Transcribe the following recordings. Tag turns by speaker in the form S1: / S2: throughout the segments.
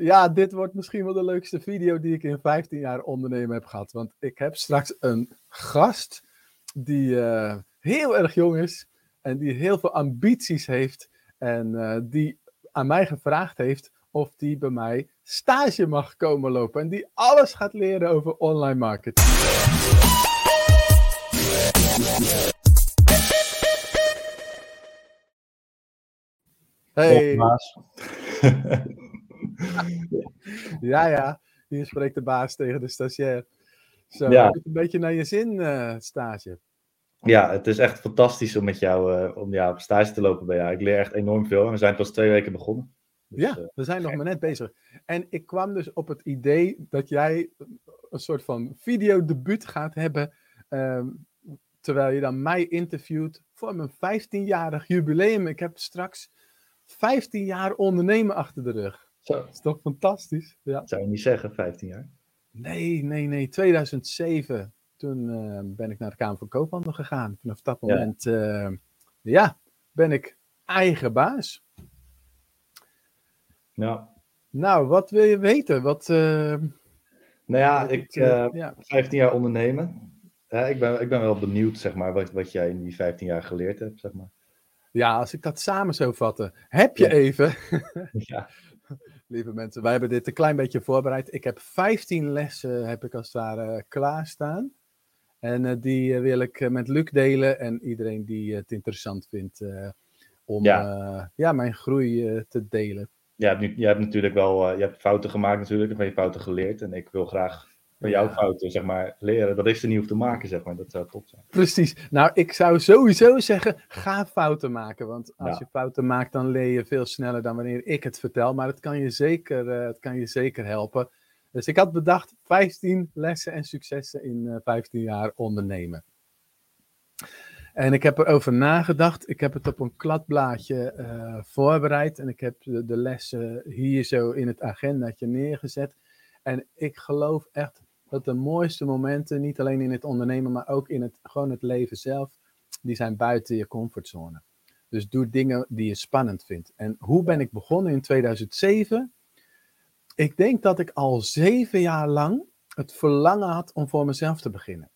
S1: Ja, dit wordt misschien wel de leukste video die ik in 15 jaar ondernemen heb gehad. Want ik heb straks een gast die eh, heel erg jong is en die heel veel ambities heeft. En eh, die aan mij gevraagd heeft of die bij mij stage mag komen lopen. En die alles gaat leren over online marketing. Hey. ja, ja. Hier spreekt de baas tegen de stagiair. Zo, ja. een beetje naar je zin, uh, stage.
S2: Ja, het is echt fantastisch om met jou uh, om, ja, op stage te lopen bij jou. Ik leer echt enorm veel. We zijn pas twee weken begonnen.
S1: Dus, ja, uh, we zijn nog maar net bezig. En ik kwam dus op het idee dat jij een soort van videodebuut gaat hebben. Uh, terwijl je dan mij interviewt voor mijn 15-jarig jubileum. Ik heb straks 15 jaar ondernemen achter de rug. Zo. Dat is toch fantastisch? Ja.
S2: Zou je niet zeggen, 15 jaar?
S1: Nee, nee, nee. 2007. Toen uh, ben ik naar de Kamer van Koophandel gegaan. Vanaf dat moment, ja, uh, ja ben ik eigen baas.
S2: Ja.
S1: Nou, wat wil je weten? Wat, uh,
S2: nou ja, ik, ja. 15 jaar ondernemen. ik, ben, ik ben wel benieuwd, zeg maar, wat, wat jij in die 15 jaar geleerd hebt, zeg maar.
S1: Ja, als ik dat samen zou vatten. Heb je ja. even, ja. Lieve mensen, wij hebben dit een klein beetje voorbereid. Ik heb 15 lessen, heb ik als het ware klaarstaan. En uh, die uh, wil ik met Luc delen en iedereen die het interessant vindt om ja. ja. mijn groei te delen.
S2: Ja, nu, je hebt natuurlijk wel je hebt fouten gemaakt natuurlijk, en van je fouten geleerd. En ik wil graag van jouw fouten, zeg maar, leren. Dat ik ze niet hoef te maken, zeg maar. Dat zou top zijn.
S1: Precies. Nou, ik zou sowieso zeggen, ga fouten maken. Want als ja. je fouten maakt, dan leer je veel sneller dan wanneer ik het vertel. Maar het kan je zeker, uh, het kan je zeker helpen. Dus ik had bedacht 15 lessen en successen in uh, 15 jaar ondernemen. En ik heb erover nagedacht. Ik heb het op een kladblaadje uh, voorbereid. En ik heb de, de lessen hier zo in het agendaatje neergezet. En ik geloof echt dat de mooiste momenten, niet alleen in het ondernemen, maar ook in het, gewoon het leven zelf, die zijn buiten je comfortzone. Dus doe dingen die je spannend vindt. En hoe ben ik begonnen in 2007? Ik denk dat ik al zeven jaar lang het verlangen had om voor mezelf te beginnen.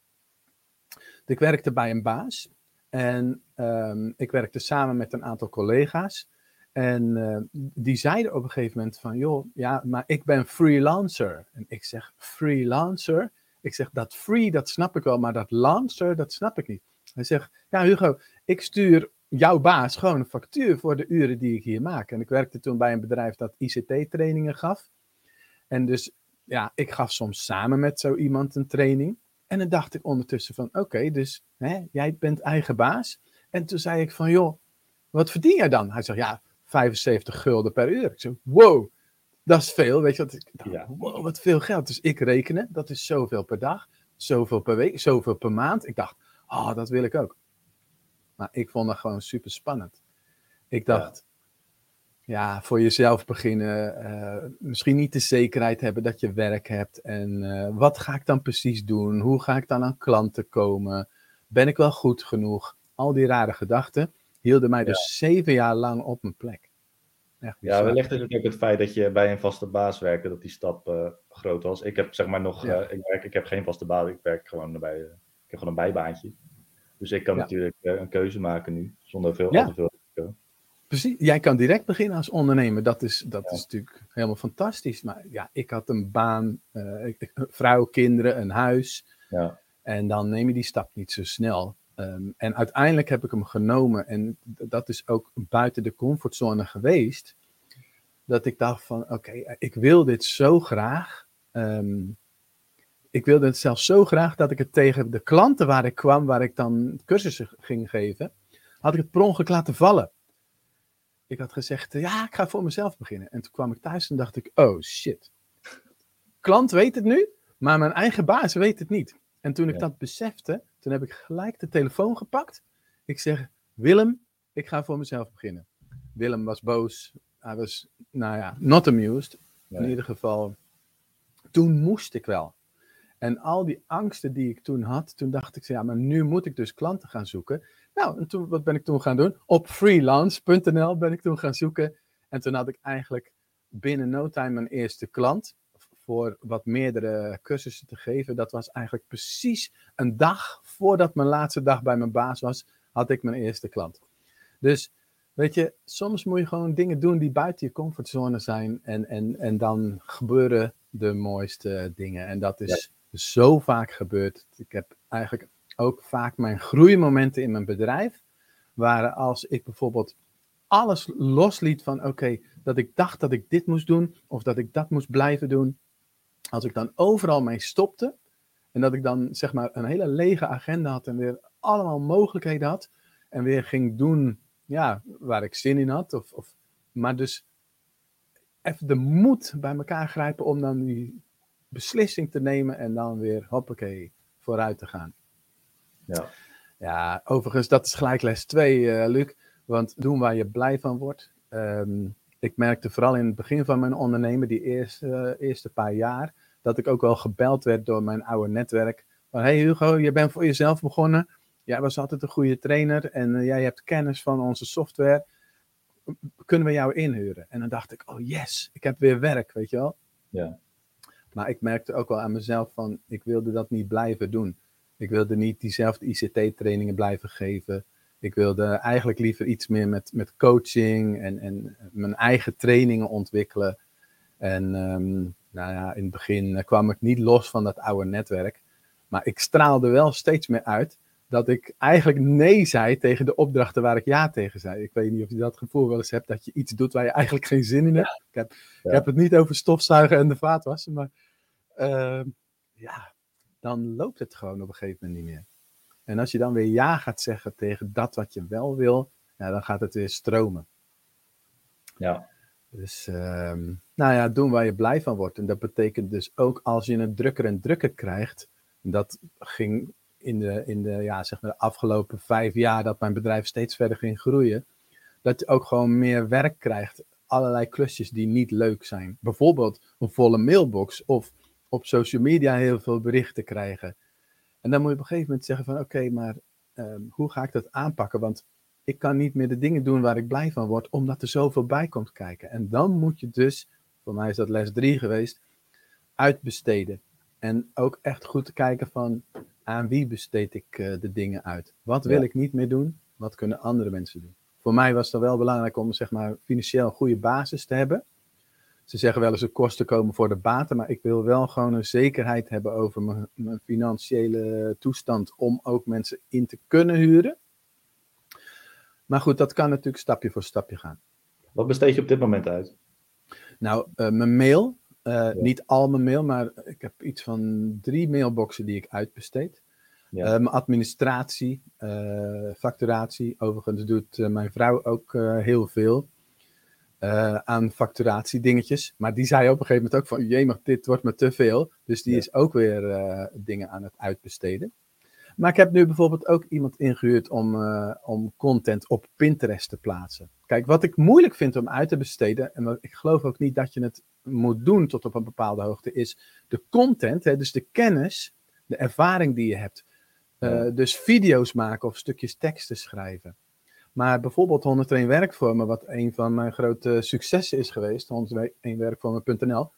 S1: Ik werkte bij een baas en um, ik werkte samen met een aantal collega's. En uh, die zeiden op een gegeven moment van, joh, ja, maar ik ben freelancer. En ik zeg, freelancer? Ik zeg, dat free, dat snap ik wel, maar dat lancer, dat snap ik niet. Hij zegt, ja Hugo, ik stuur jouw baas gewoon een factuur voor de uren die ik hier maak. En ik werkte toen bij een bedrijf dat ICT-trainingen gaf. En dus, ja, ik gaf soms samen met zo iemand een training. En dan dacht ik ondertussen van, oké, dus hè, jij bent eigen baas. En toen zei ik van, joh, wat verdien jij dan? Hij zegt, ja, 75 gulden per uur. Ik zei, wow, dat is veel. Weet je wat? Ik dacht, ja. wow, wat veel geld. Dus ik rekenen, dat is zoveel per dag, zoveel per week, zoveel per maand. Ik dacht, oh, dat wil ik ook. Maar ik vond dat gewoon super spannend. Ik dacht, ja, ja voor jezelf beginnen, uh, misschien niet de zekerheid hebben dat je werk hebt. En uh, wat ga ik dan precies doen? Hoe ga ik dan aan klanten komen? Ben ik wel goed genoeg? Al die rare gedachten hielden mij dus ja. zeven jaar lang op mijn plek.
S2: Echt ja, wellicht is het ook het feit dat je bij een vaste baas werkte, dat die stap uh, groot was. Ik heb zeg maar nog, ja. uh, ik, werk, ik heb geen vaste baas, ik werk gewoon bij, uh, ik heb gewoon een bijbaantje. Dus ik kan ja. natuurlijk een keuze maken nu, zonder veel, ja. veel.
S1: Precies, jij kan direct beginnen als ondernemer, dat is, dat is natuurlijk helemaal fantastisch. Maar ja, ik had een baan, vrouw, kinderen, een huis.
S2: Ja.
S1: En dan neem je die stap niet zo snel. Um, en uiteindelijk heb ik hem genomen en dat is ook buiten de comfortzone geweest. Dat ik dacht van oké, okay, ik wil dit zo graag. Um, ik wilde het zelfs zo graag dat ik het tegen de klanten waar ik kwam, waar ik dan cursussen ging geven, had ik het per ongeluk laten vallen. Ik had gezegd, ja, ik ga voor mezelf beginnen. En toen kwam ik thuis en dacht ik, oh shit. Klant weet het nu, maar mijn eigen baas weet het niet. En toen ik ja. dat besefte, toen heb ik gelijk de telefoon gepakt. Ik zeg, Willem, ik ga voor mezelf beginnen. Willem was boos. Hij was, nou ja, not amused. In ieder geval, toen moest ik wel. En al die angsten die ik toen had, toen dacht ik, ja, maar nu moet ik dus klanten gaan zoeken. Nou, en toen, wat ben ik toen gaan doen? Op freelance.nl ben ik toen gaan zoeken. En toen had ik eigenlijk binnen no time mijn eerste klant voor wat meerdere cursussen te geven. Dat was eigenlijk precies een dag voordat mijn laatste dag bij mijn baas was, had ik mijn eerste klant. Dus weet je, soms moet je gewoon dingen doen die buiten je comfortzone zijn en, en, en dan gebeuren de mooiste dingen. En dat is zo vaak gebeurd. Ik heb eigenlijk ook vaak mijn groeimomenten in mijn bedrijf, waren als ik bijvoorbeeld alles losliet van oké, dat ik dacht dat ik dit moest doen of dat ik dat moest blijven doen. Als ik dan overal mee stopte en dat ik dan zeg maar een hele lege agenda had en weer allemaal mogelijkheden had en weer ging doen ja, waar ik zin in had. Of, of, maar dus even de moed bij elkaar grijpen om dan die beslissing te nemen en dan weer hoppakee vooruit te gaan. Ja. Ja, overigens, dat is gelijk les 2, uh, Luc. Want doen waar je blij van wordt. Ehm, ik merkte vooral in het begin van mijn ondernemen, die eerste, uh, eerste paar jaar, dat ik ook wel gebeld werd door mijn oude netwerk. Van, hey Hugo, je bent voor jezelf begonnen. Jij was altijd een goede trainer en uh, jij hebt kennis van onze software. Kunnen we jou inhuren? En dan dacht ik, oh yes, ik heb weer werk, weet je wel. Ja. Maar ik merkte ook wel aan mezelf van, ik wilde dat niet blijven doen. Ik wilde niet diezelfde ICT-trainingen blijven geven. Ik wilde eigenlijk liever iets meer met, met coaching en, en mijn eigen trainingen ontwikkelen. En um, nou ja, in het begin eh, kwam ik niet los van dat oude netwerk. Maar ik straalde wel steeds meer uit dat ik eigenlijk nee zei tegen de opdrachten waar ik ja tegen zei. Ik weet niet of je dat gevoel wel eens hebt dat je iets doet waar je eigenlijk geen zin in hebt. Ik, heb, ik heb het niet over stofzuigen en de vaatwassen, maar uh, ja, dan loopt het gewoon op een gegeven moment niet meer. En als je dan weer ja gaat zeggen tegen dat wat je wel wil, ja, dan gaat het weer stromen. Ja. Dus, uh, nou ja, doen waar je blij van wordt. En dat betekent dus ook als je het drukker en drukker krijgt. Dat ging in de, in de, ja, zeg maar de afgelopen vijf jaar dat mijn bedrijf steeds verder ging groeien. Dat je ook gewoon meer werk krijgt. Allerlei klusjes die niet leuk zijn. Bijvoorbeeld een volle mailbox of op social media heel veel berichten krijgen. En dan moet je op een gegeven moment zeggen van oké, maar ehm, hoe ga ik dat aanpakken? Want ik kan niet meer de dingen doen waar ik blij van word, omdat er zoveel bij komt kijken. En dan moet je dus, voor mij is dat les drie geweest, uitbesteden. En ook echt goed kijken van aan wie besteed ik uh, de dingen uit? Wat wil ik niet meer doen? Wat kunnen andere mensen doen? Voor mij was het wel belangrijk om zeg maar, financieel een goede basis te hebben. Ze zeggen wel eens de kosten komen voor de baten, maar ik wil wel gewoon een zekerheid hebben over mijn, mijn financiële toestand om ook mensen in te kunnen huren. Maar goed, dat kan natuurlijk stapje voor stapje gaan.
S2: Wat besteed je op dit moment uit?
S1: Nou, uh, mijn mail, uh, niet al mijn mail, maar ik heb iets van drie mailboxen die ik uitbesteed. Ja. Uh, mijn administratie, facturatie. Overigens doet mijn vrouw ook heel veel aan facturatiedingetjes. Maar die zei op een gegeven moment ook van, jee, maar dit wordt me te veel. Dus die ja. is ook weer dingen aan het uitbesteden. Maar ik heb nu bijvoorbeeld ook iemand ingehuurd om, uh, om content op Pinterest te plaatsen. Kijk, wat ik moeilijk vind om uit te besteden, en ik geloof ook niet dat je het moet doen tot op een bepaalde hoogte, is de content, hè, dus de kennis, de ervaring die je hebt. Uh, dus video's maken of stukjes teksten schrijven. Maar bijvoorbeeld 101 werkvormen, wat een van mijn grote successen is geweest, 101werkvormen.nl,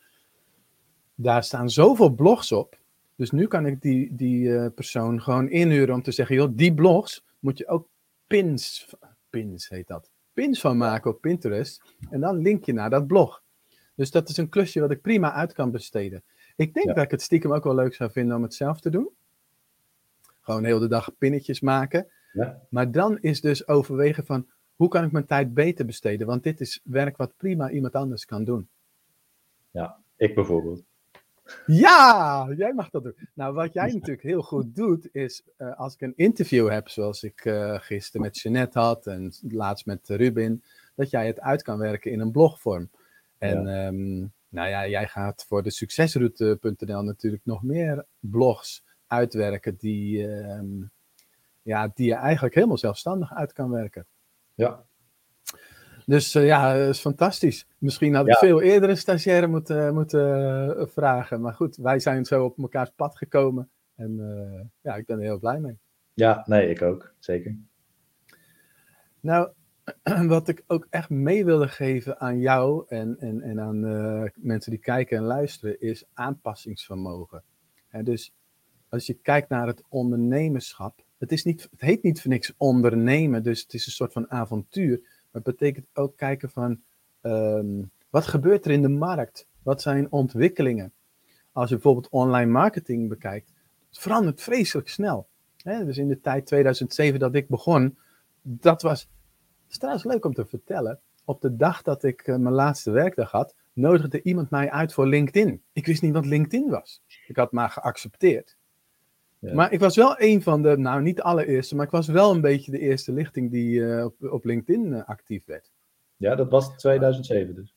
S1: daar staan zoveel blogs op dus nu kan ik die, die uh, persoon gewoon inhuren om te zeggen, joh, die blogs moet je ook pins, pins heet dat, pins van maken op Pinterest. En dan link je naar dat blog. Dus dat is een klusje wat ik prima uit kan besteden. Ik denk dat ik het stiekem ook wel leuk zou vinden om het zelf te doen. Gewoon heel de dag pinnetjes maken. Ja. Maar dan is dus overwegen van, hoe kan ik mijn tijd beter besteden? Want dit is werk wat prima iemand anders kan doen.
S2: Ja, ik bijvoorbeeld.
S1: Ja, jij mag dat doen. Nou, wat jij natuurlijk heel goed doet, is uh, als ik een interview heb, zoals ik uh, gisteren met Jeanette had en laatst met Rubin, dat jij het uit kan werken in een blogvorm. En ja. Um, nou ja, jij gaat voor de succesroute.nl natuurlijk nog meer blogs uitwerken die, um, ja, die je eigenlijk helemaal zelfstandig uit kan werken.
S2: Ja,
S1: dus uh, ja, dat is fantastisch. Misschien had ik ja. veel eerder een stagiaire moeten, moeten uh, vragen. Maar goed, wij zijn zo op elkaars pad gekomen. En uh, ja, ik ben er heel blij mee.
S2: Ja, nee, ik ook. Zeker.
S1: Nou, wat ik ook echt mee wilde geven aan jou en, en, en aan uh, mensen die kijken en luisteren, is aanpassingsvermogen. dus als je kijkt naar het ondernemerschap, het, is niet, het heet niet voor niks ondernemen, dus het is een soort van avontuur. Maar het betekent ook kijken van um, wat gebeurt er in de markt? Wat zijn ontwikkelingen? Als je bijvoorbeeld online marketing bekijkt, het verandert vreselijk snel. dus in de tijd 2007 dat ik begon, dat was, trouwens leuk om te vertellen, op de dag dat ik eh, mijn laatste werkdag had, nodigde iemand mij uit voor LinkedIn. Ik wist niet wat LinkedIn was. Ik had maar geaccepteerd. Maar ik was wel een van de, nou niet de allereerste, maar ik was wel een beetje de eerste lichting die uh, op, op, LinkedIn uh, actief werd.
S2: Ja, dat was 2007 dus.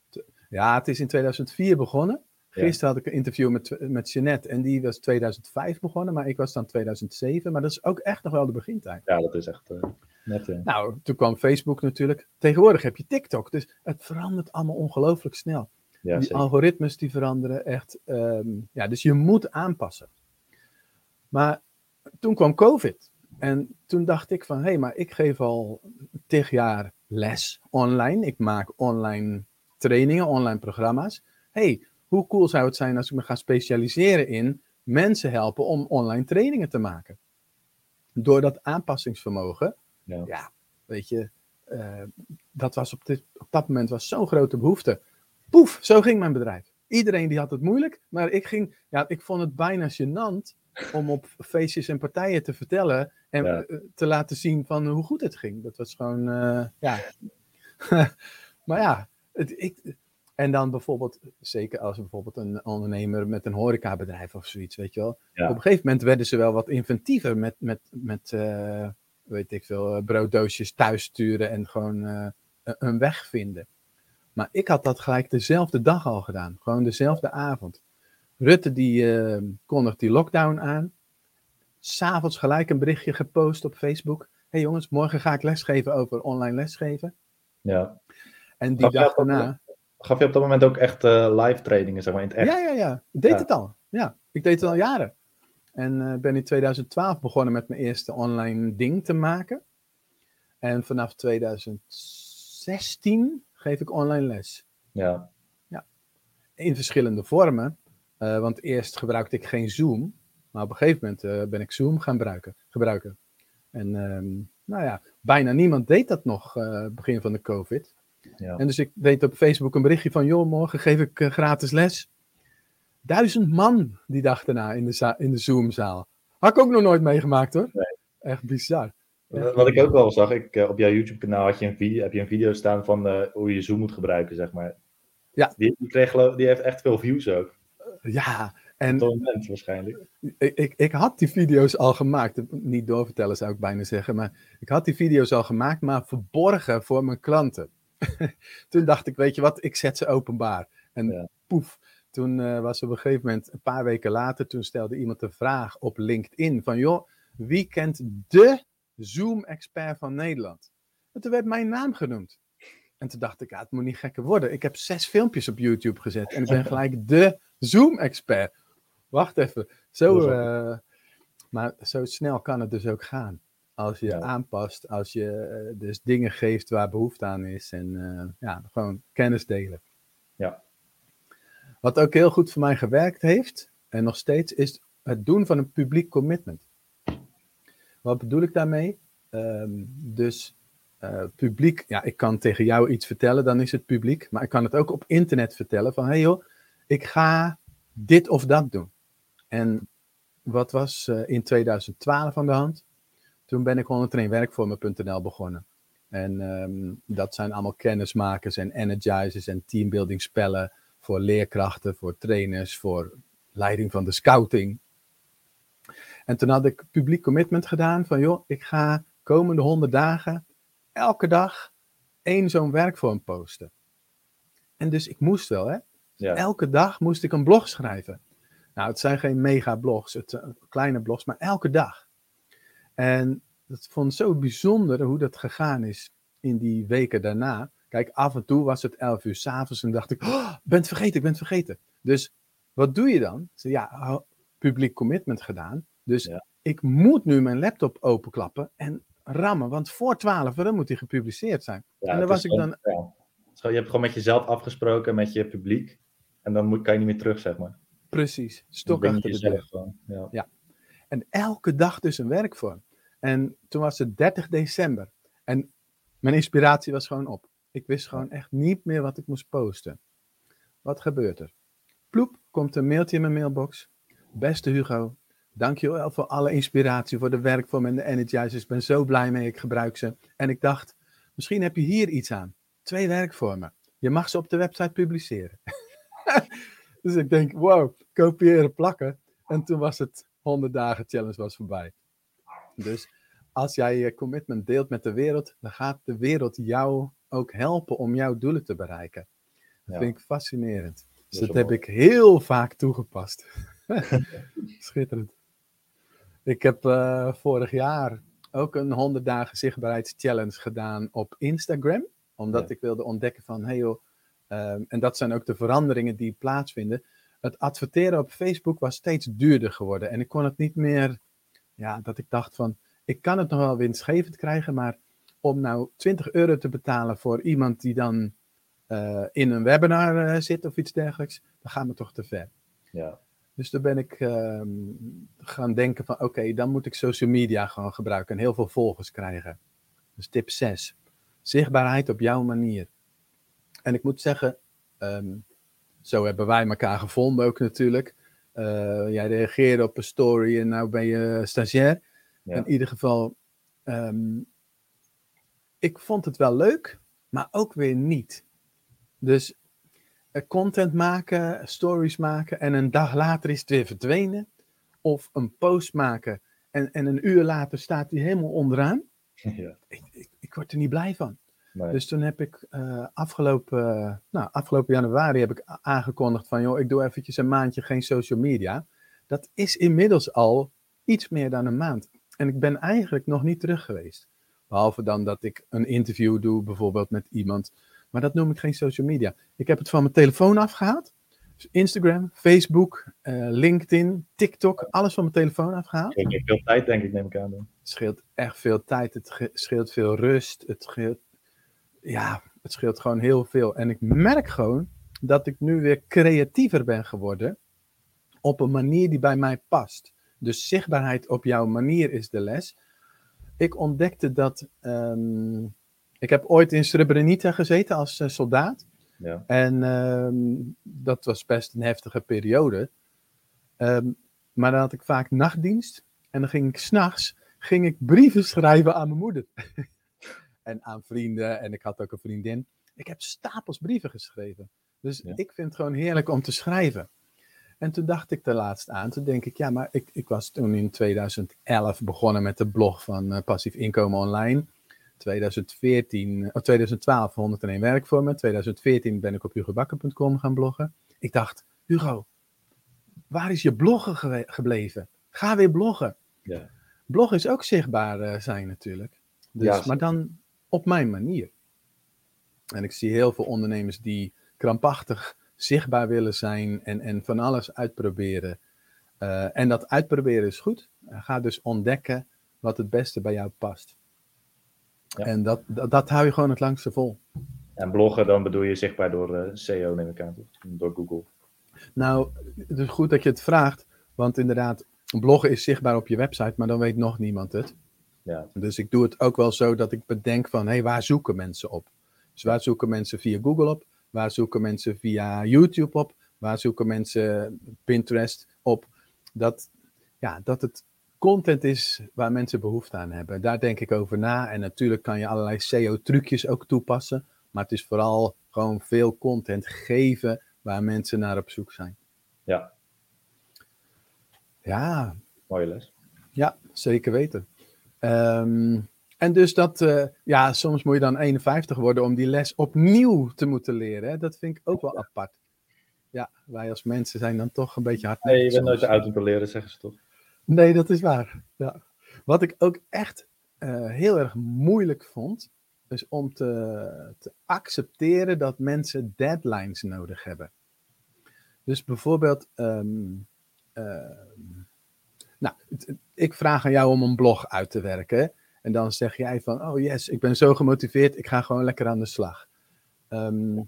S1: Ja, het is in 2004 begonnen. Gisteren had ik een interview met, met Jeanette en die was 2005 begonnen, maar ik was dan 2007. Maar dat is ook echt nog wel de begintijd.
S2: Ja, dat is echt uh, net.
S1: Nou, toen kwam Facebook natuurlijk. Tegenwoordig heb je TikTok, dus het verandert allemaal ongelooflijk snel. Ja, die algoritmes die veranderen echt. Um, ja, dus je moet aanpassen. Maar toen kwam COVID. En toen dacht ik van, hé, hey, maar ik geef al tig jaar les online. Ik maak online trainingen, online programma's. hey, hoe cool zou het zijn als ik me ga specialiseren in mensen helpen om online trainingen te maken? Door dat aanpassingsvermogen, ja, ja weet je, uh, dat was op, dit, op dat moment was zo'n grote behoefte. Poef, zo ging mijn bedrijf. Iedereen die had het moeilijk, maar ik ging, ja, ik vond het bijna gênant om op feestjes en partijen te vertellen en eh, te laten zien van hoe goed het ging. Dat was gewoon, uh, ja. maar ja, het, ik, en dan bijvoorbeeld, zeker als bijvoorbeeld een ondernemer met een horecabedrijf of zoiets, weet je wel. Op een gegeven moment werden ze wel wat inventiever met, met, met uh, weet ik veel, brooddoosjes thuis sturen en gewoon een weg vinden. Maar ik had dat gelijk dezelfde dag al gedaan, gewoon dezelfde avond. Rutte die uh, kondigt die lockdown aan. S'avonds gelijk een berichtje gepost op Facebook. hey jongens, morgen ga ik lesgeven over online lesgeven.
S2: Ja.
S1: En die dag daarna...
S2: Gaf je op dat moment ook echt uh, live trainingen, zeg maar, in het echt?
S1: Ja, ja, ja. Ik deed het al. Ja, ik deed het al jaren. En uh, ben in 2012 begonnen met mijn eerste online ding te maken. En vanaf 2016 geef ik online les.
S2: Ja.
S1: ja. In verschillende vormen. Uh, want eerst gebruikte ik geen Zoom. Maar op een gegeven moment uh, ben ik Zoom gaan gebruiken. gebruiken. En um, nou ja, bijna niemand deed dat nog uh, begin van de COVID. Ja. En dus ik deed op Facebook een berichtje van, joh, morgen geef ik gratis les. Duizend man die dag daarna in de, in de Zoom-zaal. Had ik ook nog nooit meegemaakt hoor. Nee. Echt bizar.
S2: Wat ik ook wel zag, ik, op jouw YouTube-kanaal had je een video, heb je een video staan van hoe je Zoom moet gebruiken, zeg maar.
S1: Ja.
S2: Die, die, kreeg, die heeft echt veel views ook.
S1: Ja, en
S2: moment waarschijnlijk.
S1: Ik, ik, ik, had die video's al gemaakt. Niet doorvertellen zou ik bijna zeggen. Maar ik had die video's al gemaakt, maar verborgen voor mijn klanten. toen dacht ik, weet je wat, ik zet ze openbaar. En poef, toen uh, was op een gegeven moment, een paar weken later, toen stelde iemand een vraag op LinkedIn van, joh, wie kent de Zoom-expert van Nederland? En toen werd mijn naam genoemd. En toen dacht ik, ja, het moet niet gekker worden. Ik heb zes filmpjes op YouTube gezet en ik ben gelijk de Zoom-expert. Wacht even. Zo, uh, maar zo snel kan het dus ook gaan. Als je aanpast, als je uh, dus dingen geeft waar behoefte aan is en uh, ja, gewoon kennis delen.
S2: Ja.
S1: Wat ook heel goed voor mij gewerkt heeft, en nog steeds, is het doen van een publiek commitment. Wat bedoel ik daarmee? Um, dus uh, publiek, ja, ik kan tegen jou iets vertellen, dan is het publiek. Maar ik kan het ook op internet vertellen van, hé hey joh, ik ga dit of dat doen. En wat was uh, in 2012 aan de hand? Toen ben ik 101werkvormen.nl begonnen. En um, dat zijn allemaal kennismakers en energizers en teambuilding spellen voor leerkrachten, voor trainers, voor leiding van de scouting. En toen had ik publiek commitment gedaan van joh, ik ga komende 100 dagen elke dag één zo'n werkvorm posten. En dus ik moest wel, hè? Ja. Elke dag moest ik een blog schrijven. Nou, het zijn geen mega blogs, het zijn kleine blogs, maar elke dag. En dat vond ik zo bijzonder hoe dat gegaan is in die weken daarna. Kijk, af en toe was het 11 uur s'avonds en dacht ik, oh, ben het vergeten, ik ben het vergeten. Dus wat doe je dan? Ja, publiek commitment gedaan. Dus ik moet nu mijn laptop openklappen en rammen, want voor 12 uur moet hij gepubliceerd zijn. en dan was ik dan.
S2: Je hebt gewoon met jezelf afgesproken, met je publiek. En dan moet, kan je niet meer terug, zeg maar.
S1: Precies, stok achter de deur. Ja. ja. En elke dag dus een werkvorm. En toen was het 30 december. En mijn inspiratie was gewoon op. Ik wist gewoon echt niet meer wat ik moest posten. Wat gebeurt er? Ploep, komt een mailtje in mijn mailbox. Beste Hugo, dankjewel voor alle inspiratie, voor de werkvorm en de energizers. Ik ben zo blij mee, ik gebruik ze. En ik dacht, misschien heb je hier iets aan. Twee werkvormen. Je mag ze op de website publiceren. dus ik denk, wow, kopiëren, plakken. En toen was het 100 dagen challenge was voorbij. Dus als jij je commitment deelt met de wereld, dan gaat de wereld jou ook helpen om jouw doelen te bereiken. Dat vind ik fascinerend. Dus dat, heb ik heel vaak toegepast. Schitterend. Ik heb uh, vorig jaar ook een 100 dagen zichtbaarheidschallenge gedaan op Instagram. Omdat ik wilde ontdekken van, hey joh, um, en dat zijn ook de veranderingen die plaatsvinden. Het adverteren op Facebook was steeds duurder geworden. En ik kon het niet meer, ja, dat ik dacht van, ik kan het nog wel winstgevend krijgen, maar om nou 20 euro te betalen voor iemand die dan uh, in een webinar uh, zit of iets dergelijks, dan gaan we toch te ver.
S2: Ja.
S1: Dus toen ben ik uh, gaan denken van oké, dan moet ik social media gewoon gebruiken en heel veel volgers krijgen. Dus tip 6. Zichtbaarheid op jouw manier. En ik moet zeggen, um, zo hebben wij elkaar gevonden ook natuurlijk. Uh, jij reageerde op een story en nou ben je stagiair. Ja. In ieder geval, um, ik vond het wel leuk, maar ook weer niet. Dus uh, content maken, stories maken en een dag later is het weer verdwenen. Of een post maken en, en een uur later staat hij helemaal onderaan. Ja. Ik, ik, ik, word er niet blij van. Nee. Dus toen heb ik uh, afgelopen, nou, afgelopen januari heb ik aangekondigd van joh, ik doe eventjes een maandje geen social media. Dat is inmiddels al iets meer dan een maand. En ik ben eigenlijk nog niet terug geweest. Behalve dan dat ik een interview doe, bijvoorbeeld met iemand. Maar dat noem ik geen social media. Ik heb het van mijn telefoon afgehaald. Dus Instagram, Facebook, uh, LinkedIn, TikTok, alles van mijn telefoon afgehaald.
S2: Scheelt veel tijd, denk ik, neem ik aan. Het
S1: scheelt echt veel tijd. Het scheelt veel rust. Het scheelt, ja, het scheelt gewoon heel veel. En ik merk gewoon dat ik nu weer creatiever ben geworden. Op een manier die bij mij past. Dus zichtbaarheid op jouw manier is de les. Ik ontdekte dat. Um, ik heb ooit in Srebrenica gezeten als uh, soldaat. Ja. En um, dat was best een heftige periode. Um, maar dan had ik vaak nachtdienst. En dan ging ik s'nachts ging ik brieven schrijven aan mijn moeder. en aan vrienden. En ik had ook een vriendin. Ik heb stapels brieven geschreven. Dus ja. ik vind het gewoon heerlijk om te schrijven. En toen dacht ik er laatst aan, toen denk ik, ja, maar ik, ik was toen in 2011 begonnen met de blog van uh, Passief Inkomen Online. 2014, of 2012 101 werkvormen. 2014 ben ik op hugobakker.com gaan bloggen. Ik dacht, Hugo, waar is je bloggen ge gebleven? Ga weer bloggen. Ja. Bloggen is ook zichtbaar uh, zijn natuurlijk. Dus, ja, maar dan op mijn manier. En ik zie heel veel ondernemers die krampachtig zichtbaar willen zijn en, en van alles uitproberen. Uh, en dat uitproberen is goed. ga dus ontdekken wat het beste bij jou past. Ja. En dat, dat, dat, hou je gewoon het langste vol.
S2: En bloggen, dan bedoel je zichtbaar door uh, SEO, neem ik aan, door Google.
S1: Nou, het is goed dat je het vraagt, want inderdaad, bloggen is zichtbaar op je website, maar dan weet nog niemand het. Ja. Dus ik doe het ook wel zo dat ik bedenk van, hé, hey, waar zoeken mensen op? Dus waar zoeken mensen via Google op? Waar zoeken mensen via YouTube op? Waar zoeken mensen Pinterest op? Dat, ja, dat het content is waar mensen behoefte aan hebben. Daar denk ik over na. En natuurlijk kan je allerlei SEO-trucjes ook toepassen. Maar het is vooral gewoon veel content geven waar mensen naar op zoek zijn.
S2: Ja.
S1: Ja.
S2: Mooie les.
S1: Ja, zeker weten. Um, en dus dat, uh, ja, soms moet je dan 51 worden om die les opnieuw te moeten leren. Hè? Dat vind ik ook wel apart. Ja, wij als mensen zijn dan toch een beetje hard.
S2: Nee, je bent nooit uit te leren, zeggen ze toch?
S1: Nee, dat is waar. Ja. Wat ik ook echt uh, heel erg moeilijk vond, is om te, te accepteren dat mensen deadlines nodig hebben. Dus bijvoorbeeld, um, uh, nou, ik vraag aan jou om een blog uit te werken. En dan zeg jij van, oh yes, ik ben zo gemotiveerd, ik ga gewoon lekker aan de slag. Ehm,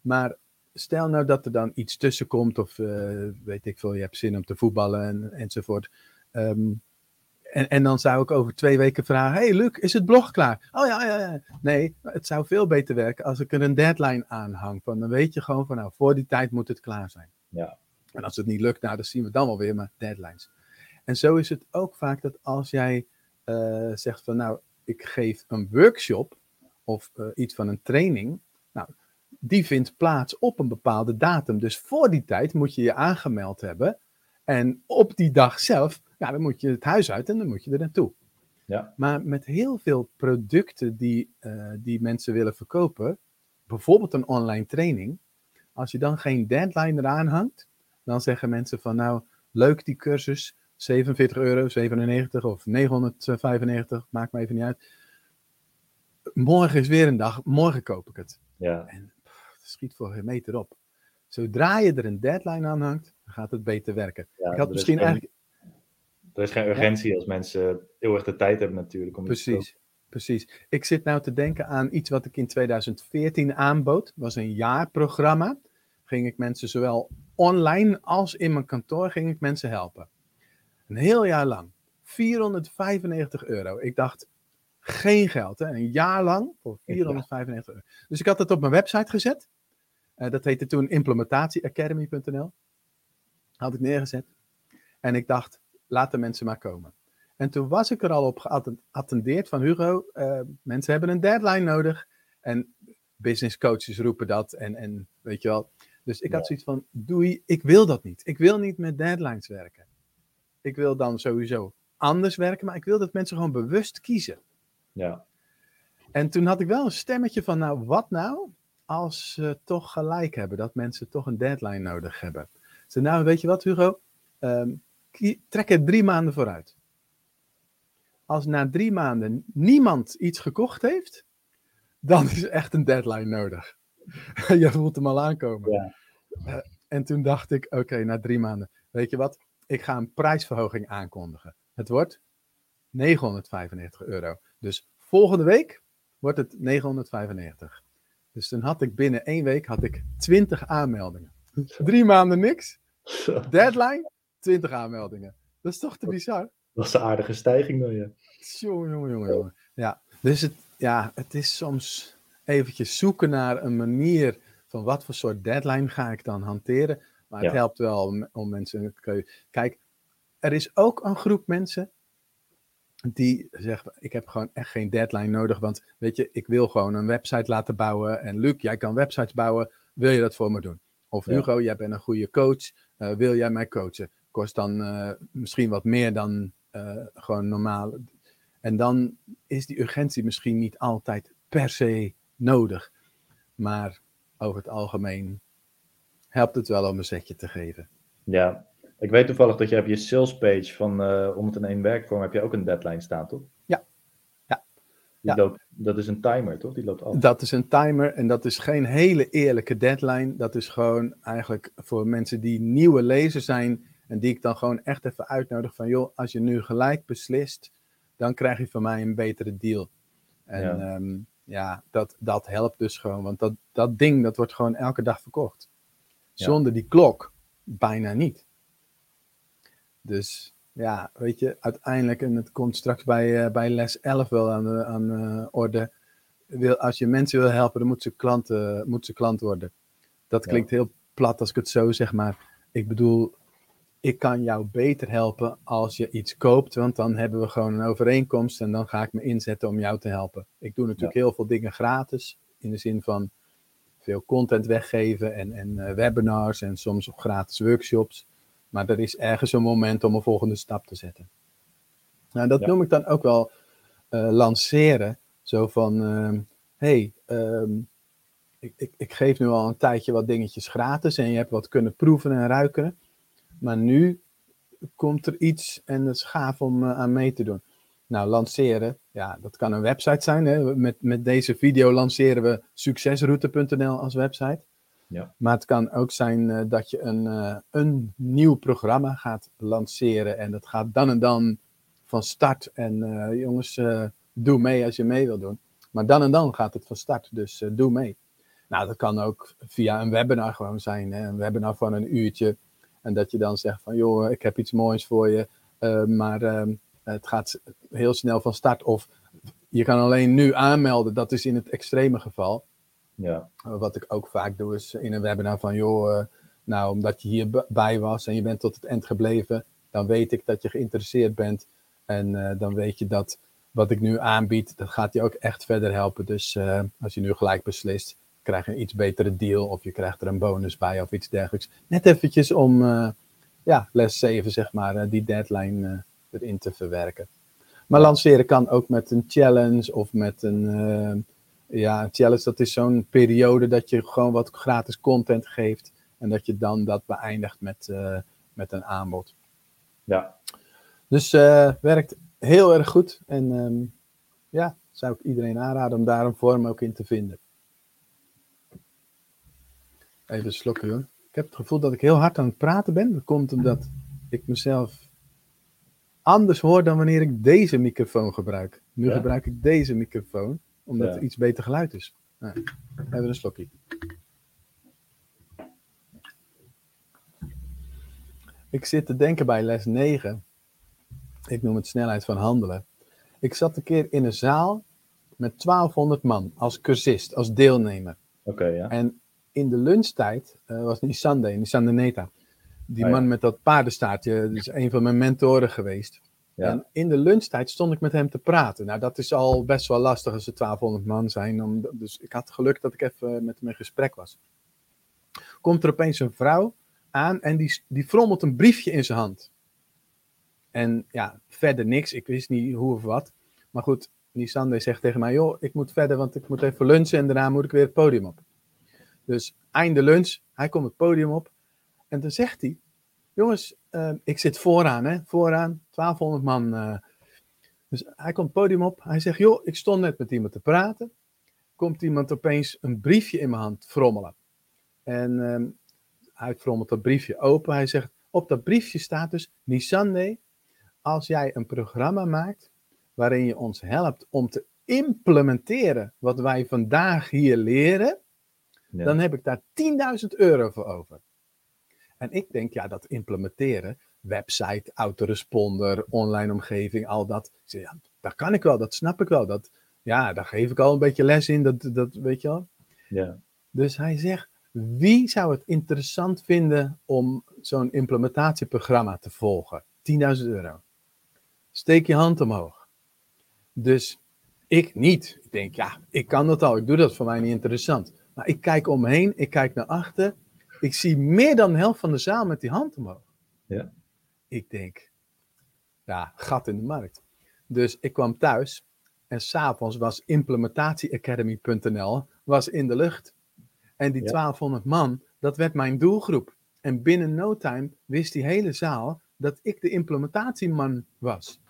S1: maar stel nou dat er dan iets tussen komt, of uh, weet ik veel, je hebt zin om te voetballen en, enzovoort. Um, en, en dan zou ik over twee weken vragen: Hey Luc, is het blog klaar? Oh ja, ja, ja. Nee, het zou veel beter werken als ik er een deadline aan hang. Van, dan weet je gewoon van, nou, voor die tijd moet het klaar zijn.
S2: Ja.
S1: En als het niet lukt, nou, dan zien we dan wel weer maar deadlines. En zo is het ook vaak dat als jij uh, zegt van, nou, ik geef een workshop of uh, iets van een training. Nou, die vindt plaats op een bepaalde datum. Dus voor die tijd moet je je aangemeld hebben. En op die dag zelf ja, dan moet je het huis uit en dan moet je er naartoe.
S2: Ja.
S1: Maar met heel veel producten die, uh, die mensen willen verkopen, bijvoorbeeld een online training, als je dan geen deadline eraan hangt, dan zeggen mensen van nou, leuk die cursus, 47 euro, 97 of 995, maakt me even niet uit. Morgen is weer een dag, morgen koop ik het.
S2: Ja.
S1: En pff, het schiet voor geen meter op. Zodra je er een deadline aan hangt, gaat het beter werken.
S2: Ja,
S1: ik had misschien eigenlijk
S2: er is geen urgentie ja. als mensen heel erg de tijd hebben natuurlijk. Om
S1: precies, precies. Ik zit nou te denken aan iets wat ik in 2014 aanbood. Dat was een jaarprogramma. Ging ik mensen zowel online als in mijn kantoor ging ik mensen helpen. Een heel jaar lang. 495 euro. Ik dacht, geen geld. Hè? Een jaar lang voor 495 euro. Dus ik had het op mijn website gezet. Uh, dat heette toen implementatieacademy.nl. Had ik neergezet. En ik dacht, laat de mensen maar komen. En toen was ik er al op geattendeerd van Hugo, uh, mensen hebben een deadline nodig. En business coaches roepen dat en, en weet je wel. Dus ik had zoiets van, doei, ik wil dat niet. Ik wil niet met deadlines werken. Ik wil dan sowieso anders werken, maar ik wil dat mensen gewoon bewust kiezen.
S2: Ja.
S1: En toen had ik wel een stemmetje van, nou, wat nou als ze toch gelijk hebben, dat mensen toch een deadline nodig hebben. Ze nou, weet je wat, Hugo? Um, trek het drie maanden vooruit. Als na drie maanden niemand iets gekocht heeft, dan is echt een deadline nodig. je voelt hem al aankomen.
S2: Ja.
S1: Uh, en toen dacht ik, oké, na drie maanden, weet je wat, ik ga een prijsverhoging aankondigen. Het wordt 995 euro. Dus volgende week wordt het 995. Dus toen had ik binnen één week had ik 20 aanmeldingen. Drie maanden niks. Deadline, 20 aanmeldingen. Dat is toch te bizar?
S2: Dat is een aardige stijging dan, ja.
S1: Jongen, jongen, jongen, jongen. Ja, dus het, ja, het is soms eventjes zoeken naar een manier van wat voor soort deadline ga ik dan hanteren. Maar het helpt wel om, om mensen een keuze. Kijk, er is ook een groep mensen die zeggen, ik heb gewoon echt geen deadline nodig, want weet je, ik wil gewoon een website laten bouwen. En Luc, jij kan websites bouwen, wil je dat voor me doen? Of
S2: Ja.
S1: Hugo, jij bent een goede coach, eh, wil jij mij coachen? Kost dan eh, misschien wat meer dan eh, gewoon normaal. En dan is die urgentie misschien niet altijd per se nodig. Maar over het algemeen helpt het wel om een zetje te geven.
S2: Ja, ik weet toevallig dat je op je sales page van eh 101 werkvorm heb je ook een deadline staan, toch?
S1: Ja. Ja.
S2: Die
S1: Ja.
S2: Loopt, dat is een timer, toch? Die loopt af.
S1: Dat is een timer en dat is geen hele eerlijke deadline. Dat is gewoon eigenlijk voor mensen die nieuwe lezers zijn en die ik dan gewoon echt even uitnodig van joh, als je nu gelijk beslist, dan krijg je van mij een betere deal. En
S2: Ja.
S1: ja, ja dat, dat helpt dus gewoon, want dat, dat ding dat wordt gewoon elke dag verkocht. Zonder die klok bijna niet. Dus ja, weet je, uiteindelijk, en het komt straks bij, eh, bij les 11 wel aan de aan, de orde. Wil, als je mensen wil helpen, dan moet ze klant, eh, moet ze klant worden. Dat
S2: Ja.
S1: klinkt heel plat als ik het zo zeg, maar ik bedoel, ik kan jou beter helpen als je iets koopt, want dan hebben we gewoon een overeenkomst en dan ga ik me inzetten om jou te helpen. Ik doe natuurlijk heel veel dingen gratis, in de zin van veel content weggeven en, en eh, webinars en soms ook gratis workshops. Maar er is ergens een moment om een volgende stap te zetten. Nou, dat
S2: Ja.
S1: noem ik dan ook wel eh, lanceren. Zo van, ehm, hey, ehm, ik, ik, ik geef nu al een tijdje wat dingetjes gratis en je hebt wat kunnen proeven en ruiken. Maar nu komt er iets en dat is gaaf om eh, aan mee te doen. Nou, lanceren, ja, dat kan een website zijn. Hè? Met, met deze video lanceren we succesroute.nl als website.
S2: Ja.
S1: Maar het kan ook zijn eh, dat je een, eh, een nieuw programma gaat lanceren. En dat gaat dan en dan van start. En eh, jongens, doe mee als je mee wil doen. Maar dan en dan gaat het van start, dus doe mee. Nou, dat kan ook via een webinar gewoon zijn. Hè? Een webinar van een uurtje. En dat je dan zegt van, joh, ik heb iets moois voor je. maar ehm, het gaat heel snel van start. Of je kan alleen nu aanmelden. Dat is in het extreme geval.
S2: Ja.
S1: Wat ik ook vaak doe is in een webinar van, joh, uh, nou, omdat je hierbij was en je bent tot het eind gebleven, dan weet ik dat je geïnteresseerd bent. En uh, dan weet je dat wat ik nu aanbied, dat gaat je ook echt verder helpen. Dus uh, als je nu gelijk beslist, krijg je een iets betere deal of je krijgt er een bonus bij of iets dergelijks. Net eventjes om ja, les 7, zeg maar, die deadline erin te verwerken. Maar lanceren kan ook met een challenge of met een ja, challenge, dat is zo'n periode dat je gewoon wat gratis content geeft. En dat je dan dat beëindigt met, uh, met een aanbod.
S2: Ja.
S1: Dus uh, werkt heel erg goed. En um, ja, zou ik iedereen aanraden om daar een vorm ook in te vinden. Even slokken, hoor. Ik heb het gevoel dat ik heel hard aan het praten ben. Dat komt omdat ik mezelf anders hoor dan wanneer ik deze microfoon gebruik. Nu ja. gebruik ik deze microfoon omdat ja. er iets beter geluid is. Nou, even een slokje. Ik zit te denken bij les 9. Ik noem het snelheid van handelen. Ik zat een keer in een zaal met 1200 man als cursist, als deelnemer.
S2: Oké, ja.
S1: En in de lunchtijd uh, was Nisande, Nisande Neta. Die
S2: Oh,
S1: man met dat paardenstaartje, dat is een van mijn mentoren geweest.
S2: Ja.
S1: En in de lunchtijd stond ik met hem te praten. Nou, dat is al best wel lastig als er 1200 man zijn. Om, dus ik had geluk dat ik even met hem in gesprek was. Komt er opeens een vrouw aan en die, die frommelt een briefje in zijn hand. En ja, verder niks. Ik wist niet hoe of wat. Maar goed, Nisande zegt tegen mij: Joh, ik moet verder, want ik moet even lunchen en daarna moet ik weer het podium op. Dus einde lunch, hij komt het podium op. En dan zegt hij: Jongens, uh, ik zit vooraan, hè? Vooraan, 1200 man. Uh. Dus hij komt het podium op. Hij zegt: Joh, ik stond net met iemand te praten. Komt iemand opeens een briefje in mijn hand frommelen. En uh, hij frommelt dat briefje open. Hij zegt: Op dat briefje staat dus: Nisande, als jij een programma maakt waarin je ons helpt om te implementeren wat wij vandaag hier leren, ja. dan heb ik daar 10.000 euro voor over. En ik denk, ja, dat implementeren, website, autoresponder, online omgeving, al dat. Zeg, ja, dat kan ik wel, dat snap ik wel. Dat, ja, daar geef ik al een beetje les in, dat, dat weet je wel.
S2: Ja.
S1: Dus hij zegt, wie zou het interessant vinden om zo'n implementatieprogramma te volgen? 10.000 euro. Steek je hand omhoog. Dus ik niet. Ik denk, ja, ik kan dat al, ik doe dat voor mij niet interessant. Maar ik kijk omheen, ik kijk naar achter. Ik zie meer dan de helft van de zaal met die hand omhoog.
S2: Ja.
S1: Ik denk, ja, gat in de markt. Dus ik kwam thuis en s'avonds was implementatieacademy.nl was in de lucht. En die ja. 1200 man, dat werd mijn doelgroep. En binnen no time wist die hele zaal dat ik de implementatieman was.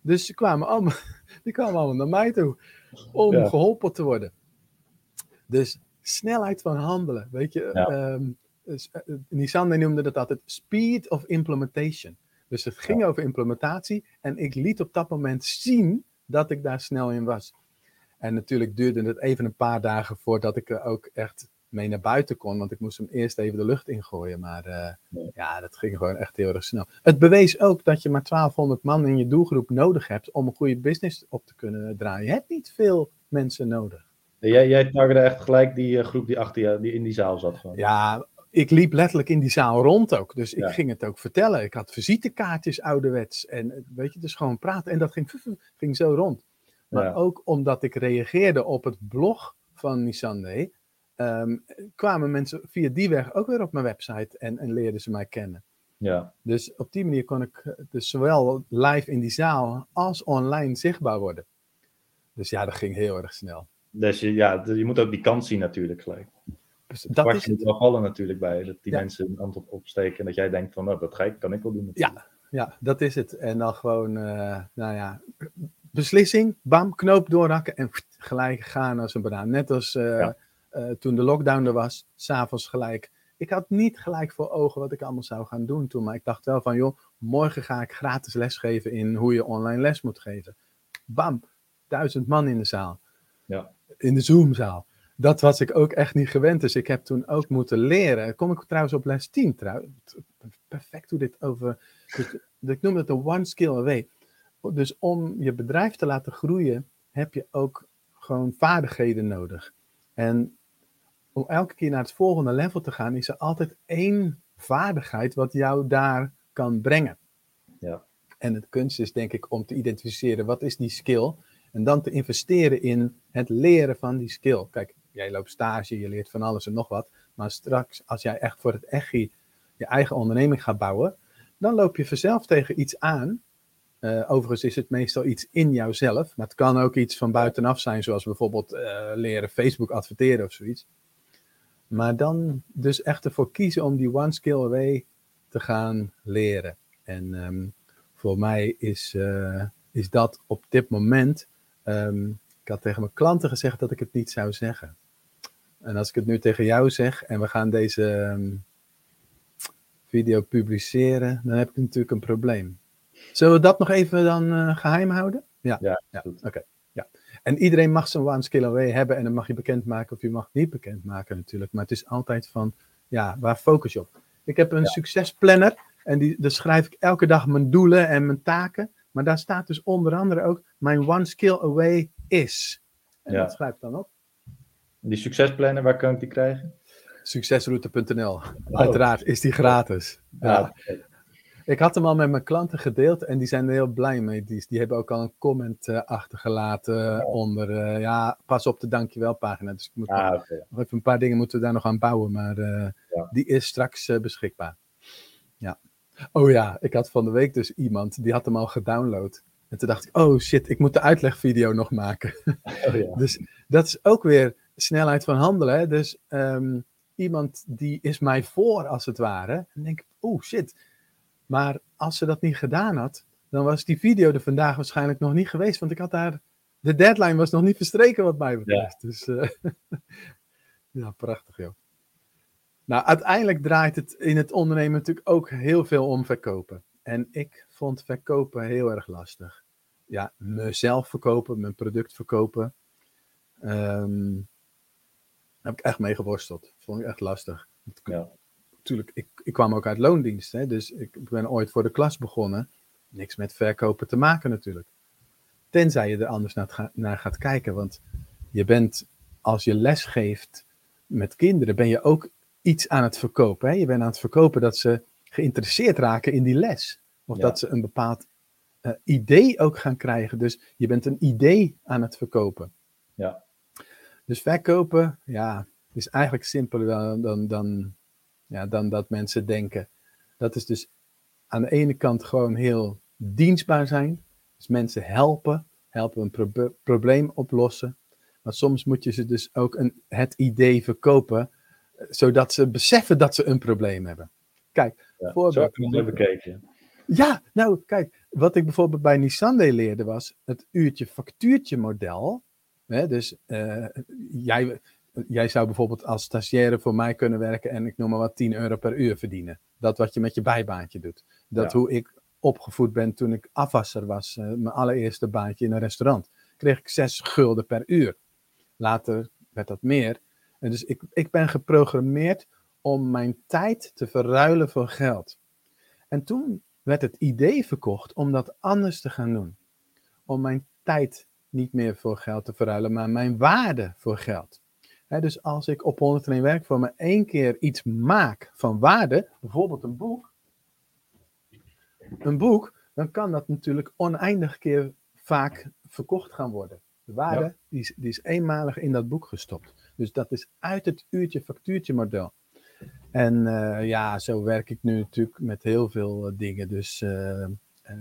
S1: Dus ze kwamen allemaal, die kwamen allemaal naar mij toe om ja. geholpen te worden. Dus snelheid van handelen. Weet je, ja. um, Nissan noemde dat altijd speed of implementation. Dus het ging ja. over implementatie en ik liet op dat moment zien dat ik daar snel in was. En natuurlijk duurde het even een paar dagen voordat ik er ook echt mee naar buiten kon, want ik moest hem eerst even de lucht ingooien. Maar uh, ja. ja, dat ging gewoon echt heel erg snel. Het bewees ook dat je maar 1200 man in je doelgroep nodig hebt om een goede business op te kunnen draaien. Je hebt niet veel mensen nodig.
S2: Jij, jij targette echt gelijk die uh, groep die achter je die in die zaal zat. Gewoon.
S1: Ja, ik liep letterlijk in die zaal rond ook. Dus ik ging het ook vertellen. Ik had visitekaartjes ouderwets. En weet je, dus gewoon praten. En dat ging, ging zo rond. Maar ja. ook omdat ik reageerde op het blog van Nisande, um, kwamen mensen via die weg ook weer op mijn website en, en leerden ze mij kennen.
S2: Ja.
S1: Dus op die manier kon ik dus zowel live in die zaal als online zichtbaar worden. Dus ja, dat ging heel erg snel.
S2: Dus je, ja, je moet ook die kans zien natuurlijk gelijk.
S1: Dus dat is
S2: moet wel vallen natuurlijk bij, dat die ja. mensen een hand op opsteken en dat jij denkt van, nou, dat ga ik, kan ik wel doen.
S1: Natuurlijk. Ja, ja, dat is het. En dan gewoon, uh, nou ja, beslissing, bam, knoop doorhakken en gelijk gaan als een banaan. Net als uh, ja. uh, toen de lockdown er was, s'avonds gelijk. Ik had niet gelijk voor ogen wat ik allemaal zou gaan doen toen, maar ik dacht wel van, joh, morgen ga ik gratis lesgeven in hoe je online les moet geven. Bam, duizend man in de zaal.
S2: Ja.
S1: In de Zoomzaal. Dat was ik ook echt niet gewend. Dus ik heb toen ook moeten leren. Kom ik trouwens op les 10 trouwens. Perfect hoe dit over. Ik noem het de one skill away. Dus om je bedrijf te laten groeien, heb je ook gewoon vaardigheden nodig. En om elke keer naar het volgende level te gaan, is er altijd één vaardigheid wat jou daar kan brengen.
S2: Ja.
S1: En het kunst is denk ik om te identificeren wat is die skill en dan te investeren in het leren van die skill. Kijk, jij loopt stage, je leert van alles en nog wat, maar straks als jij echt voor het echi je eigen onderneming gaat bouwen, dan loop je vanzelf tegen iets aan. Uh, overigens is het meestal iets in jouzelf, maar het kan ook iets van buitenaf zijn, zoals bijvoorbeeld uh, leren Facebook adverteren of zoiets. Maar dan dus echt ervoor kiezen om die one skill away te gaan leren. En um, voor mij is, uh, is dat op dit moment. Um, ik had tegen mijn klanten gezegd dat ik het niet zou zeggen. En als ik het nu tegen jou zeg en we gaan deze um, video publiceren, dan heb ik natuurlijk een probleem. Zullen we dat nog even dan uh, geheim houden?
S2: Ja, ja,
S1: ja. oké. Okay. Ja. En iedereen mag zijn one skill away hebben en dan mag je bekendmaken of je mag het niet bekendmaken natuurlijk. Maar het is altijd van, ja, waar focus je op? Ik heb een ja. succesplanner en die, daar schrijf ik elke dag mijn doelen en mijn taken. Maar daar staat dus onder andere ook, mijn one skill away is. En
S2: Ja.
S1: dat schrijf ik dan op.
S2: Die succesplanner, waar kan ik die krijgen?
S1: Succesroute.nl. Uiteraard is die gratis. Ja.
S2: oké.
S1: Ik had hem al met mijn klanten gedeeld en die zijn er heel blij mee. Die, die hebben ook al een comment eh, achtergelaten onder, eh, ja, pas op de dankjewel pagina. Dus ik moet
S2: Ah,
S1: nog, even een paar dingen moeten we daar nog aan bouwen, maar eh,
S2: Ja.
S1: die is straks eh, beschikbaar. Ja. Oh ja, ik had van de week dus iemand, die had hem al gedownload. En toen dacht ik, oh shit, ik moet de uitlegvideo nog maken.
S2: Oh, ja.
S1: Dus dat is ook weer snelheid van handelen. Hè? Dus ehm, iemand die is mij voor, als het ware. En dan denk ik, oh shit. Maar als ze dat niet gedaan had, dan was die video er vandaag waarschijnlijk nog niet geweest. Want ik had daar, de deadline was nog niet verstreken wat mij betreft. Dus eh, ja, prachtig joh. Nou, uiteindelijk draait het in het ondernemen natuurlijk ook heel veel om verkopen. En ik vond verkopen heel erg lastig. Ja, mezelf verkopen, mijn product verkopen. Ehm, daar heb ik echt mee geworsteld. Vond ik echt lastig.
S2: Ja.
S1: Natuurlijk, ik, ik kwam ook uit loondienst, hè, dus ik ben ooit voor de klas begonnen. Niks met verkopen te maken natuurlijk. Tenzij je er anders naar, naar gaat kijken, want je bent, als je les geeft met kinderen, ben je ook iets aan het verkopen. Hè? Je bent aan het verkopen dat ze geïnteresseerd raken in die les. Of
S2: Ja.
S1: dat ze een bepaald eh, idee ook gaan krijgen. Dus je bent een idee aan het verkopen.
S2: Ja.
S1: Dus verkopen, ja, is eigenlijk simpeler dan, dan, dan, ja, dan dat mensen denken. Dat is dus aan de ene kant gewoon heel dienstbaar zijn. Dus mensen helpen, helpen een probleem oplossen. Maar soms moet je ze dus ook een, het idee verkopen, zodat ze beseffen dat ze een probleem hebben. Kijk,
S2: Ja.
S1: Voorbeeld.
S2: Zo bekeken.
S1: ja, nou kijk, wat ik bijvoorbeeld bij Nissan leerde was het uurtje factuurtje model. Hè, dus eh, jij, jij zou bijvoorbeeld als stagiaire voor mij kunnen werken en ik noem maar wat 10 euro per uur verdienen. Dat wat je met je bijbaantje doet. Dat
S2: Ja.
S1: hoe ik opgevoed ben toen ik afwasser was, eh, mijn allereerste baantje in een restaurant. Kreeg ik 6 gulden per uur. Later werd dat meer. En dus ik, ik ben geprogrammeerd om mijn tijd te verruilen voor geld. En toen werd het idee verkocht om dat anders te gaan doen. Om mijn tijd niet meer voor geld te verruilen, maar mijn waarde voor geld. Dus als ik op 101 werk voor me één keer iets maak van waarde, bijvoorbeeld een boek, een boek, dan kan dat natuurlijk oneindig keer vaak verkocht gaan worden. De waarde
S2: Ja.
S1: die, is, die is eenmalig in dat boek gestopt. Dus dat is uit het uurtje factuurtje model. En eh, ja, zo werk ik nu natuurlijk met heel veel eh, dingen. Dus eh,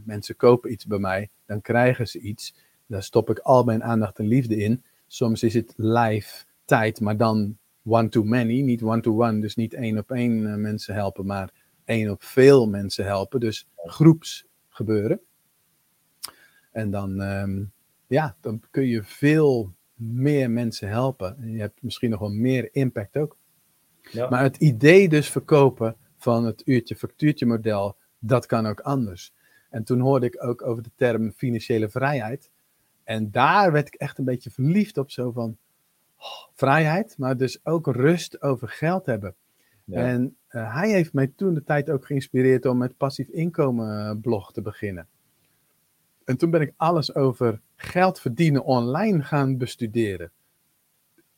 S1: mensen kopen iets bij mij, dan krijgen ze iets. Daar stop ik al mijn aandacht en liefde in. Soms is het live tijd, maar dan one-to-many, niet one-to-one. dus niet één op één mensen helpen, maar één op veel mensen helpen. Dus groeps gebeuren. En dan, ehm, ja, dan kun je veel meer mensen helpen. En je hebt misschien nog wel meer impact ook.
S2: Ja.
S1: Maar het idee dus verkopen van het uurtje factuurtje model, dat kan ook anders. En toen hoorde ik ook over de term financiële vrijheid. En daar werd ik echt een beetje verliefd op, zo van oh, vrijheid, maar dus ook rust over geld hebben. En uh, hij heeft mij toen de tijd ook geïnspireerd om met passief inkomen blog te beginnen. En toen ben ik alles over geld verdienen online gaan bestuderen.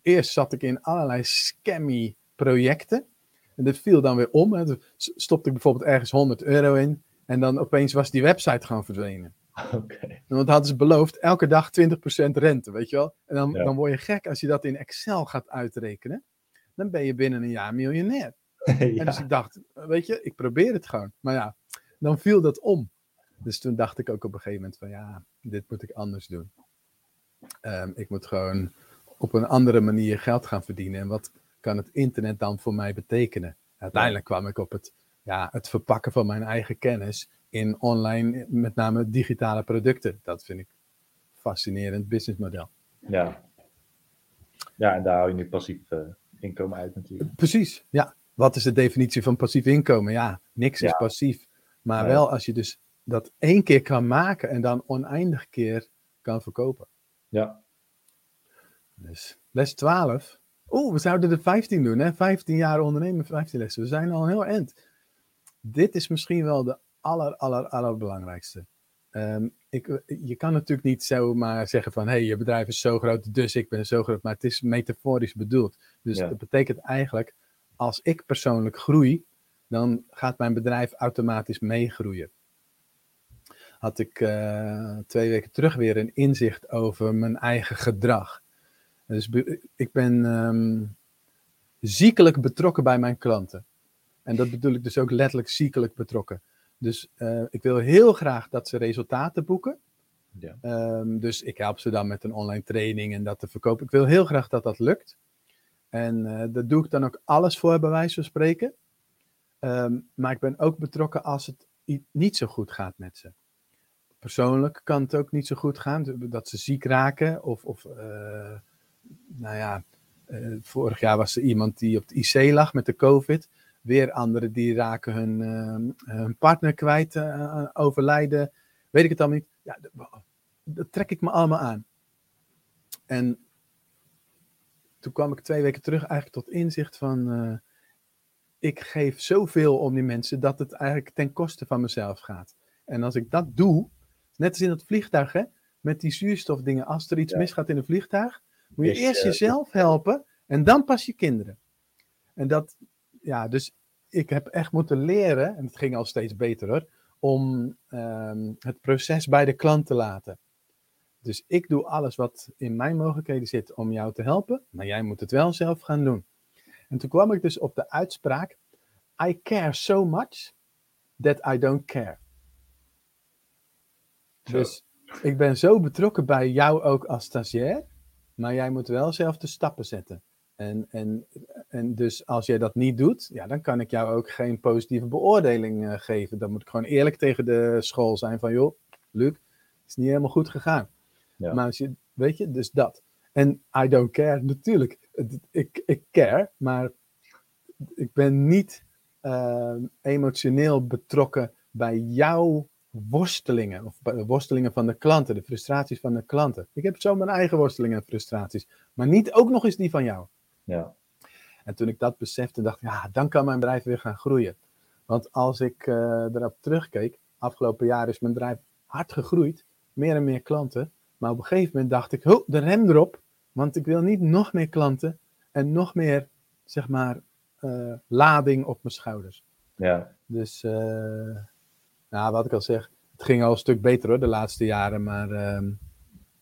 S1: Eerst zat ik in allerlei scammy projecten. En dit viel dan weer om. Hè. Stopte ik bijvoorbeeld ergens 100 euro in. En dan opeens was die website gewoon verdwenen.
S2: Oké.
S1: Want hadden ze beloofd elke dag 20% rente, weet je wel. En dan, dan word je gek als je dat in Excel gaat uitrekenen. Dan ben je binnen een jaar miljonair. En dus ik dacht, weet je, ik probeer het gewoon. Maar ja, dan viel dat om. Dus toen dacht ik ook op een gegeven moment van ja, dit moet ik anders doen. Ehm, ik moet gewoon op een andere manier geld gaan verdienen. En wat kan het internet dan voor mij betekenen? Uiteindelijk kwam ik op het, ja, het verpakken van mijn eigen kennis in online, met name digitale producten. Dat vind ik een fascinerend businessmodel.
S2: Ja. Ja, en daar hou je nu passief uh, inkomen uit natuurlijk.
S1: Precies, ja. Wat is de definitie van passief inkomen? Ja, niks is passief. Maar wel als je dus dat één keer kan maken en dan oneindig keer kan verkopen.
S2: Ja.
S1: Dus les 12. Oeh, we zouden er 15 doen, hè? 15 jaar ondernemen, 15 lessen. We zijn al heel eind. Dit is misschien wel de aller, aller, allerbelangrijkste. Um, ik, je kan natuurlijk niet zomaar zeggen van, hé, hey, je bedrijf is zo groot, dus ik ben zo groot. Maar het is metaforisch bedoeld. Dus dat betekent eigenlijk, als ik persoonlijk groei, dan gaat mijn bedrijf automatisch meegroeien had ik uh, twee weken terug weer een inzicht over mijn eigen gedrag. Dus ik ben um, ziekelijk betrokken bij mijn klanten. En dat bedoel ik dus ook letterlijk ziekelijk betrokken. Dus uh, ik wil heel graag dat ze resultaten boeken. Ja. Um, dus ik help ze dan met een online training en dat te verkopen. Ik wil heel graag dat dat lukt. En uh, daar doe ik dan ook alles voor, bij wijze van spreken. Um, maar ik ben ook betrokken als het niet zo goed gaat met ze persoonlijk kan het ook niet zo goed gaan. Dat ze ziek raken. Of, of uh, nou ja, uh, vorig jaar was er iemand die op het IC lag met de COVID. Weer anderen die raken hun, uh, hun partner kwijt, overlijden. Weet ik het allemaal niet. Ja, dat, dat trek ik me allemaal aan. En toen kwam ik twee weken terug eigenlijk tot inzicht van... ik geef zoveel om die mensen dat het eigenlijk ten koste van mezelf gaat. En als ik dat doe, Net als in het vliegtuig, hè? Met die zuurstofdingen. Als er iets misgaat in een vliegtuig, moet je eerst eh, jezelf helpen en dan pas je kinderen. En dat, ja, dus ik heb echt moeten leren, en het ging al steeds beter hoor, om ehm, het proces bij de klant te laten. Dus ik doe alles wat in mijn mogelijkheden zit om jou te helpen, maar jij moet het wel zelf gaan doen. En toen kwam ik dus op de uitspraak: I care so much that I don't care. Dus ik ben zo betrokken bij jou ook als stagiair, maar jij moet wel zelf de stappen zetten. En, en, en dus als jij dat niet doet, ja, dan kan ik jou ook geen positieve beoordeling uh, geven. Dan moet ik gewoon eerlijk tegen de school zijn van, joh, Luc, het is niet helemaal goed gegaan. Ja. Maar als je, weet je, dus dat. En I don't care, natuurlijk. Ik, ik care, maar ik ben niet uh, emotioneel betrokken bij jouw worstelingen, of worstelingen van de klanten, de frustraties van de klanten. Ik heb zo mijn eigen worstelingen en frustraties, maar niet ook nog eens die van jou.
S2: Ja.
S1: En toen ik dat besefte, dacht ik, ja, dan kan mijn bedrijf weer gaan groeien. Want als ik uh, erop terugkeek, afgelopen jaar is mijn bedrijf hard gegroeid, meer en meer klanten. Maar op een gegeven moment dacht ik, oh, de rem erop, want ik wil niet nog meer klanten en nog meer, zeg maar, uh, lading op mijn schouders.
S2: Ja.
S1: Dus uh, nou, wat ik al zeg, het ging al een stuk beter hoor, de laatste jaren. Maar uh,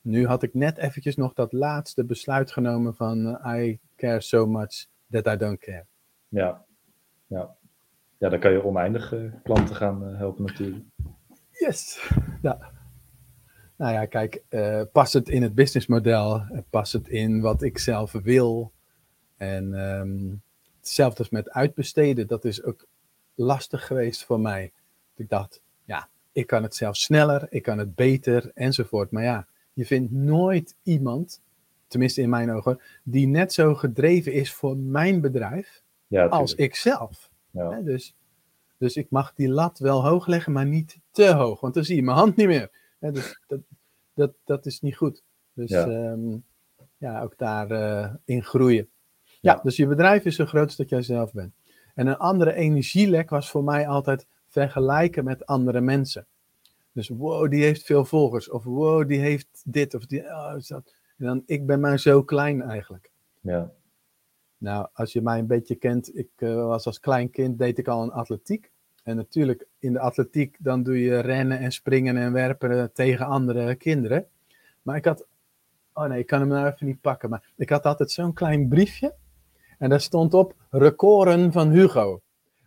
S1: nu had ik net eventjes nog dat laatste besluit genomen van uh, I care so much that I don't care.
S2: Ja, ja. Ja, dan kan je oneindig uh, klanten gaan uh, helpen natuurlijk.
S1: Yes, ja. Nou ja, kijk, past het in het businessmodel, past het in wat ik zelf wil. En um, hetzelfde als met uitbesteden, dat is ook lastig geweest voor mij. Ik dacht, ik kan het zelf sneller, ik kan het beter enzovoort. Maar ja, je vindt nooit iemand, tenminste in mijn ogen, die net zo gedreven is voor mijn bedrijf ja, als ik zelf. Ja. dus, dus ik mag die lat wel hoog leggen, maar niet te hoog, want dan zie je mijn hand niet meer. dus dat, dat, dat is niet goed. Dus ja, ehm, ja ook daarin uh, in groeien. Ja, dus je bedrijf is zo groot als dat jij zelf bent. En een andere energielek was voor mij altijd vergelijken met andere mensen. Dus wow, die heeft veel volgers. Of wow, die heeft dit of die. Oh, dat. En dan, ik ben maar zo klein eigenlijk.
S2: Ja.
S1: Nou, als je mij een beetje kent, ik uh, was als klein kind, deed ik al een atletiek. En natuurlijk, in de atletiek, dan doe je rennen en springen en werpen tegen andere kinderen. Maar ik had, oh nee, ik kan hem nou even niet pakken. Maar ik had altijd zo'n klein briefje. En daar stond op recorden van Hugo.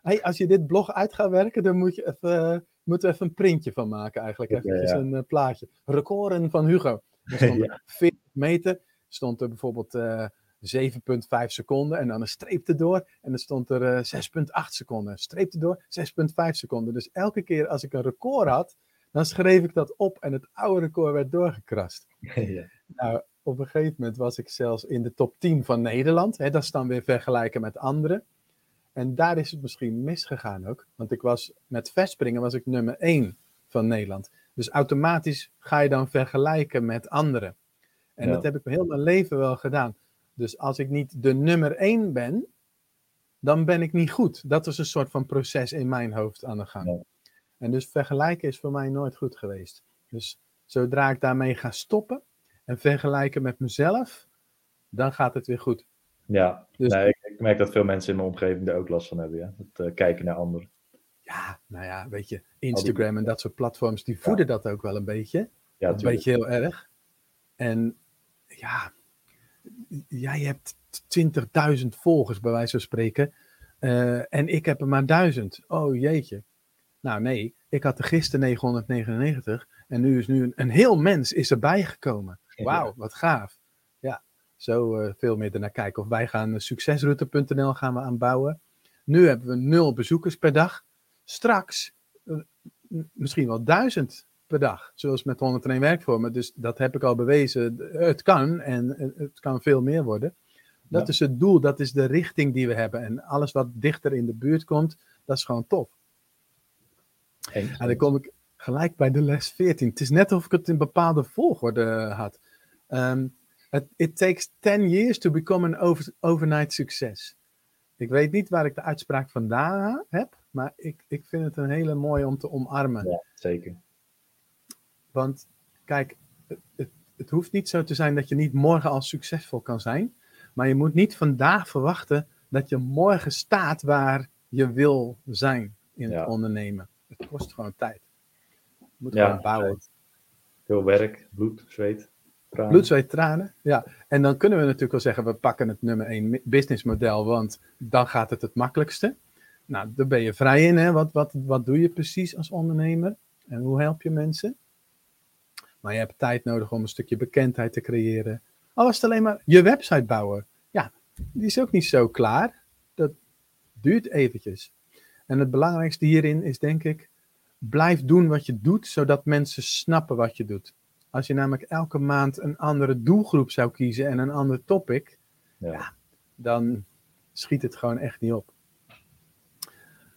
S1: Hey, als je dit blog uit gaat werken, dan moet je even, uh, moeten we even een printje van maken eigenlijk. Even een uh, plaatje. Recorden van Hugo. Er stond ja. 40 meter, stond er bijvoorbeeld uh, 7,5 seconden en dan een streep erdoor. En dan stond er 6,8 seconden. Streep erdoor, 6,5 seconden. Dus elke keer als ik een record had, dan schreef ik dat op en het oude record werd doorgekrast.
S2: Ja.
S1: Nou, op een gegeven moment was ik zelfs in de top 10 van Nederland. Hè, dat is dan weer vergelijken met anderen. En daar is het misschien misgegaan ook. Want ik was met verspringen was ik nummer 1 van Nederland. Dus automatisch ga je dan vergelijken met anderen. En ja. dat heb ik heel mijn leven wel gedaan. Dus als ik niet de nummer 1 ben, dan ben ik niet goed. Dat was een soort van proces in mijn hoofd aan de gang. Ja. En dus vergelijken is voor mij nooit goed geweest. Dus zodra ik daarmee ga stoppen en vergelijken met mezelf, dan gaat het weer goed.
S2: Ja, dus, nee, ik, ik, merk dat veel mensen in mijn omgeving er ook last van hebben. Ja? Het uh, kijken naar anderen.
S1: Ja, nou ja, weet je, Instagram en dat soort platforms, die voeden ja. dat ook wel een beetje. Ja, een beetje heel erg. En ja, jij hebt 20.000 volgers, bij wijze van spreken. Uh, en ik heb er maar 1000. Oh jeetje. Nou nee, ik had er gisteren 999 en nu is nu een, een heel mens is erbij gekomen. Wauw, wat gaaf. Zo uh, veel meer ernaar kijken. Of wij gaan succesroute.nl gaan we aanbouwen. Nu hebben we nul bezoekers per dag. Straks uh, misschien wel duizend per dag, zoals met 101 werkvormen. Dus dat heb ik al bewezen. Het kan en het kan veel meer worden. Dat ja. is het doel, dat is de richting die we hebben. En alles wat dichter in de buurt komt, dat is gewoon tof. En dan kom ik gelijk bij de les 14. Het is net of ik het in bepaalde volgorde had. Um, it takes 10 years to become an over, overnight success. Ik weet niet waar ik de uitspraak vandaan heb, maar ik, ik vind het een hele mooie om te omarmen.
S2: Ja, zeker.
S1: Want kijk, het, het, het hoeft niet zo te zijn dat je niet morgen al succesvol kan zijn, maar je moet niet vandaag verwachten dat je morgen staat waar je wil zijn in ja. het ondernemen. Het kost gewoon tijd. Je moet ja, gewoon bouwen.
S2: Veel werk, bloed, zweet.
S1: Tranen. Bloed, zweet, tranen. Ja, en dan kunnen we natuurlijk wel zeggen, we pakken het nummer 1 businessmodel, want dan gaat het het makkelijkste. Nou, daar ben je vrij in. Hè? Wat, wat, wat doe je precies als ondernemer? En hoe help je mensen? Maar je hebt tijd nodig om een stukje bekendheid te creëren. Al was het alleen maar je website bouwen. Ja, die is ook niet zo klaar. Dat duurt eventjes. En het belangrijkste hierin is denk ik, blijf doen wat je doet, zodat mensen snappen wat je doet. Als je namelijk elke maand een andere doelgroep zou kiezen en een ander topic, ja. ja dan schiet het gewoon echt niet op.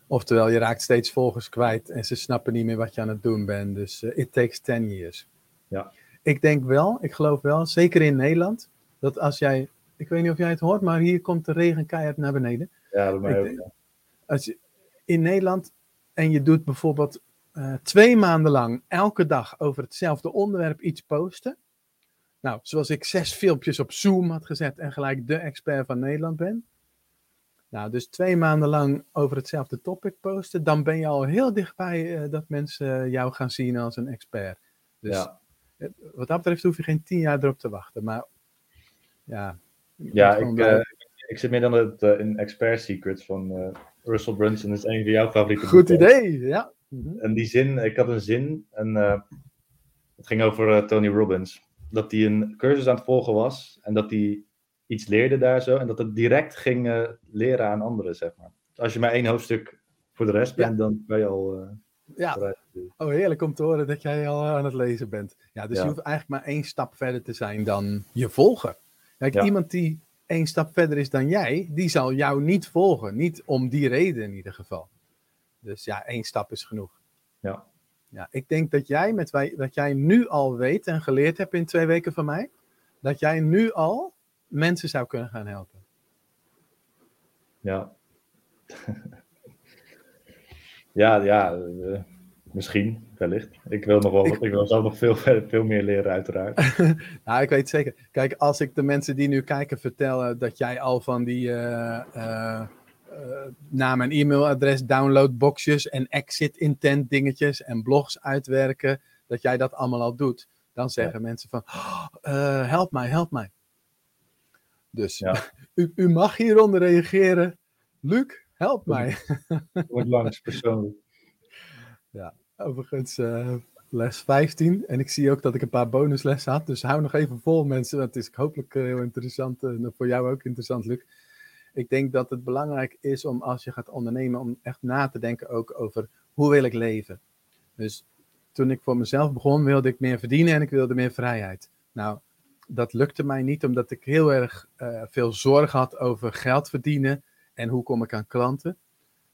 S1: Oftewel, je raakt steeds volgers kwijt en ze snappen niet meer wat je aan het doen bent. Dus uh, it takes 10 years.
S2: Ja.
S1: Ik denk wel, ik geloof wel, zeker in Nederland, dat als jij, ik weet niet of jij het hoort, maar hier komt de regen keihard naar beneden.
S2: Ja, dat mij ook.
S1: Als je, in Nederland en je doet bijvoorbeeld uh, twee maanden lang elke dag over hetzelfde onderwerp iets posten. Nou, zoals ik zes filmpjes op Zoom had gezet en gelijk de expert van Nederland ben. Nou, dus twee maanden lang over hetzelfde topic posten, dan ben je al heel dichtbij uh, dat mensen jou gaan zien als een expert. Dus
S2: ja.
S1: wat dat betreft hoef je geen tien jaar erop te wachten. Maar ja.
S2: Ja, ik, uh, ik zit meer dan het in Expert Secrets van Russell Brunson is een van jouw favoriete
S1: Goed boeken. idee, ja.
S2: En die zin, ik had een zin, en uh, het ging over uh, Tony Robbins. Dat hij een cursus aan het volgen was en dat hij iets leerde daar zo. En dat het direct ging uh, leren aan anderen, zeg maar. Als je maar één hoofdstuk voor de rest bent, dan ben je al...
S1: ja, oh heerlijk om te horen dat jij al aan het lezen bent. Ja, dus ja. je hoeft eigenlijk maar één stap verder te zijn dan je volger. Kijk, ja. iemand die één stap verder is dan jij, die zal jou niet volgen. Niet om die reden in ieder geval. Dus ja, één stap is genoeg.
S2: Ja.
S1: Ja, ik denk dat jij met wij, dat jij nu al weet en geleerd hebt in twee weken van mij, dat jij nu al mensen zou kunnen gaan helpen.
S2: Ja. ja, ja, uh, misschien, wellicht. Ik wil nog wel, ik, ik wil zelf nog veel, veel meer leren, uiteraard.
S1: nou, ik weet zeker. Kijk, als ik de mensen die nu kijken vertel dat jij al van die uh, naam en e-mailadres downloadboxjes en exit intent dingetjes en blogs uitwerken, dat jij dat allemaal al doet, dan zeggen mensen van, oh, help mij, help mij. Dus ja. u, u mag hieronder reageren. Luc, help mij.
S2: Wordt langs persoonlijk.
S1: Ja, overigens uh, les 15. En ik zie ook dat ik een paar bonuslessen had. Dus hou nog even vol mensen. Dat is hopelijk eh, heel interessant. En voor jou ook interessant, Luc. Ik denk dat het belangrijk is om als je gaat ondernemen, om echt na te denken ook over hoe wil ik leven. Dus toen ik voor mezelf begon, wilde ik meer verdienen en ik wilde meer vrijheid. Nou, dat lukte mij niet omdat ik heel erg uh, veel zorg had over geld verdienen en hoe kom ik aan klanten.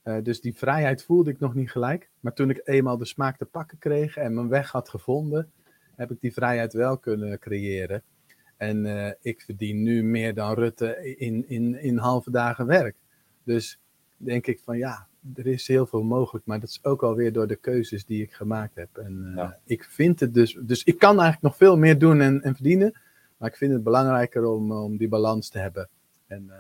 S1: Uh, dus die vrijheid voelde ik nog niet gelijk. Maar toen ik eenmaal de smaak te pakken kreeg en mijn weg had gevonden, heb ik die vrijheid wel kunnen creëren. En uh, ik verdien nu meer dan Rutte in, in, in halve dagen werk. Dus denk ik van ja, er is heel veel mogelijk. Maar dat is ook alweer door de keuzes die ik gemaakt heb. En uh, ja. ik vind het dus. Dus ik kan eigenlijk nog veel meer doen en, en verdienen. Maar ik vind het belangrijker om, om die balans te hebben. En uh,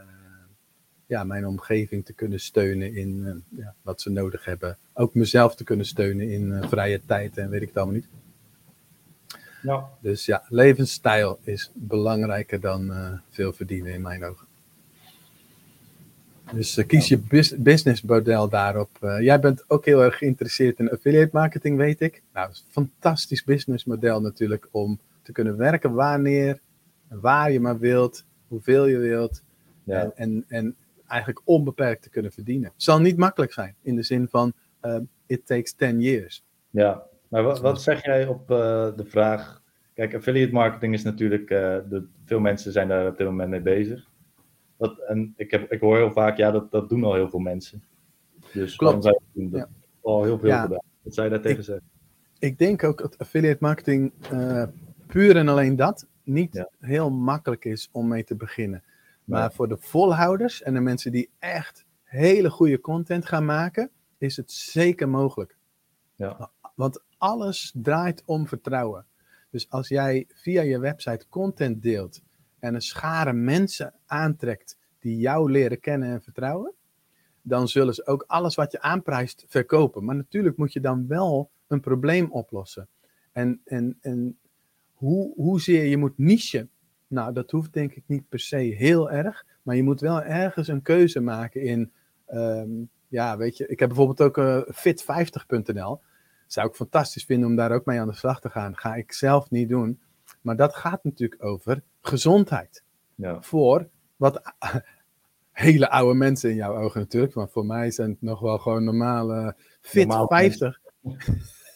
S1: ja, mijn omgeving te kunnen steunen in ja, wat ze nodig hebben. Ook mezelf te kunnen steunen in vrije tijd en weet ik het allemaal niet. Ja. Dus ja, levensstijl is belangrijker dan veel verdienen in mijn ogen. Dus kies je bus businessmodel daarop. jij bent ook heel erg geïnteresseerd in affiliate marketing, weet ik. Nou, is een fantastisch businessmodel natuurlijk om te kunnen werken wanneer waar je maar wilt, hoeveel je wilt. Ja. En, en, en, eigenlijk onbeperkt te kunnen verdienen. Het zal niet makkelijk zijn, in de zin van uh, it takes 10 years.
S2: Ja, maar wat, wat zeg jij op uh, de vraag... Kijk, affiliate marketing is natuurlijk... Uh, de, veel mensen zijn daar op dit moment mee bezig. Dat, en ik, heb, ik hoor heel vaak, ja, dat, dat doen al heel veel mensen. Dus
S1: Klopt.
S2: Je doen? Dat ja. al heel veel ja. gedaan. Wat zou je daar tegen zeggen?
S1: Ik denk ook dat affiliate marketing puur en alleen dat niet ja. heel makkelijk is om mee te beginnen. Maar nee. voor de volhouders en de mensen die echt hele goede content gaan maken, is het zeker mogelijk.
S2: Ja.
S1: Want alles draait om vertrouwen. Dus als jij via je website content deelt en een schare mensen aantrekt die jou leren kennen en vertrouwen, dan zullen ze ook alles wat je aanprijst verkopen. Maar natuurlijk moet je dan wel een probleem oplossen. En, en, en hoe, hoezeer je moet nichen. Nou, dat hoeft denk ik niet per se heel erg. Maar je moet wel ergens een keuze maken in. Um, ja, weet je, ik heb bijvoorbeeld ook uh, fit50.nl. Zou ik fantastisch vinden om daar ook mee aan de slag te gaan. Ga ik zelf niet doen. Maar dat gaat natuurlijk over gezondheid.
S2: Ja.
S1: Voor wat hele oude mensen in jouw ogen natuurlijk. Maar voor mij zijn het nog wel gewoon normale fit Normaal 50.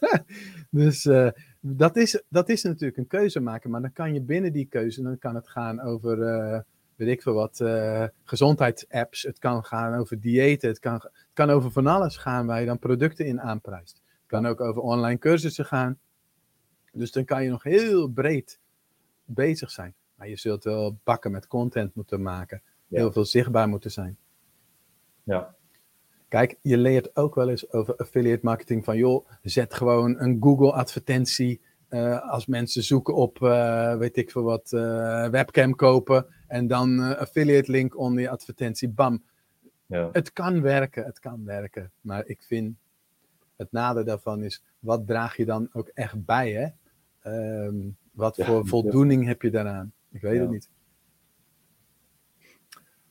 S1: dus uh, dat is, dat is natuurlijk een keuze maken, maar dan kan je binnen die keuze, dan kan het gaan over, uh, weet ik veel wat, uh, gezondheidsapps, het kan gaan over diëten, het kan, het kan over van alles gaan waar je dan producten in aanprijst. Het kan ook over online cursussen gaan. Dus dan kan je nog heel breed bezig zijn. Maar je zult wel bakken met content moeten maken, ja. heel veel zichtbaar moeten zijn.
S2: Ja.
S1: Kijk, je leert ook wel eens over affiliate marketing van joh, zet gewoon een Google advertentie uh, als mensen zoeken op, uh, weet ik veel wat, uh, webcam kopen en dan affiliate link onder die advertentie, bam.
S2: Ja.
S1: Het kan werken, het kan werken, maar ik vind het nadeel daarvan is, wat draag je dan ook echt bij, hè? Um, wat ja, voor voldoening ja. heb je daaraan? Ik weet het niet.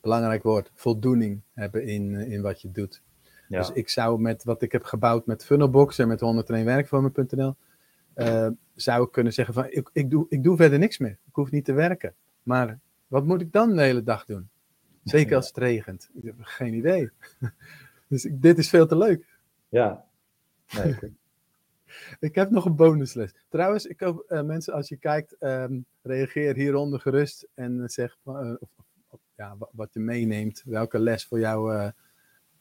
S1: Belangrijk woord, voldoening hebben in, in wat je doet. Dus ik zou met wat ik heb gebouwd met Funnelbox en met 101 werkvormen.nl, uh, zou ik kunnen zeggen van ik, ik, doe, ik doe verder niks meer. Ik hoef niet te werken. Maar wat moet ik dan de hele dag doen? Zeker als het regent. Ik heb geen idee. dus dit is veel te leuk.
S2: Ja. Nee,
S1: ik heb nog een bonusles. Trouwens, ik hoop uh, mensen als je kijkt, um, reageer hieronder gerust en zeg uh, of, of, ja, wat je meeneemt, welke les voor jou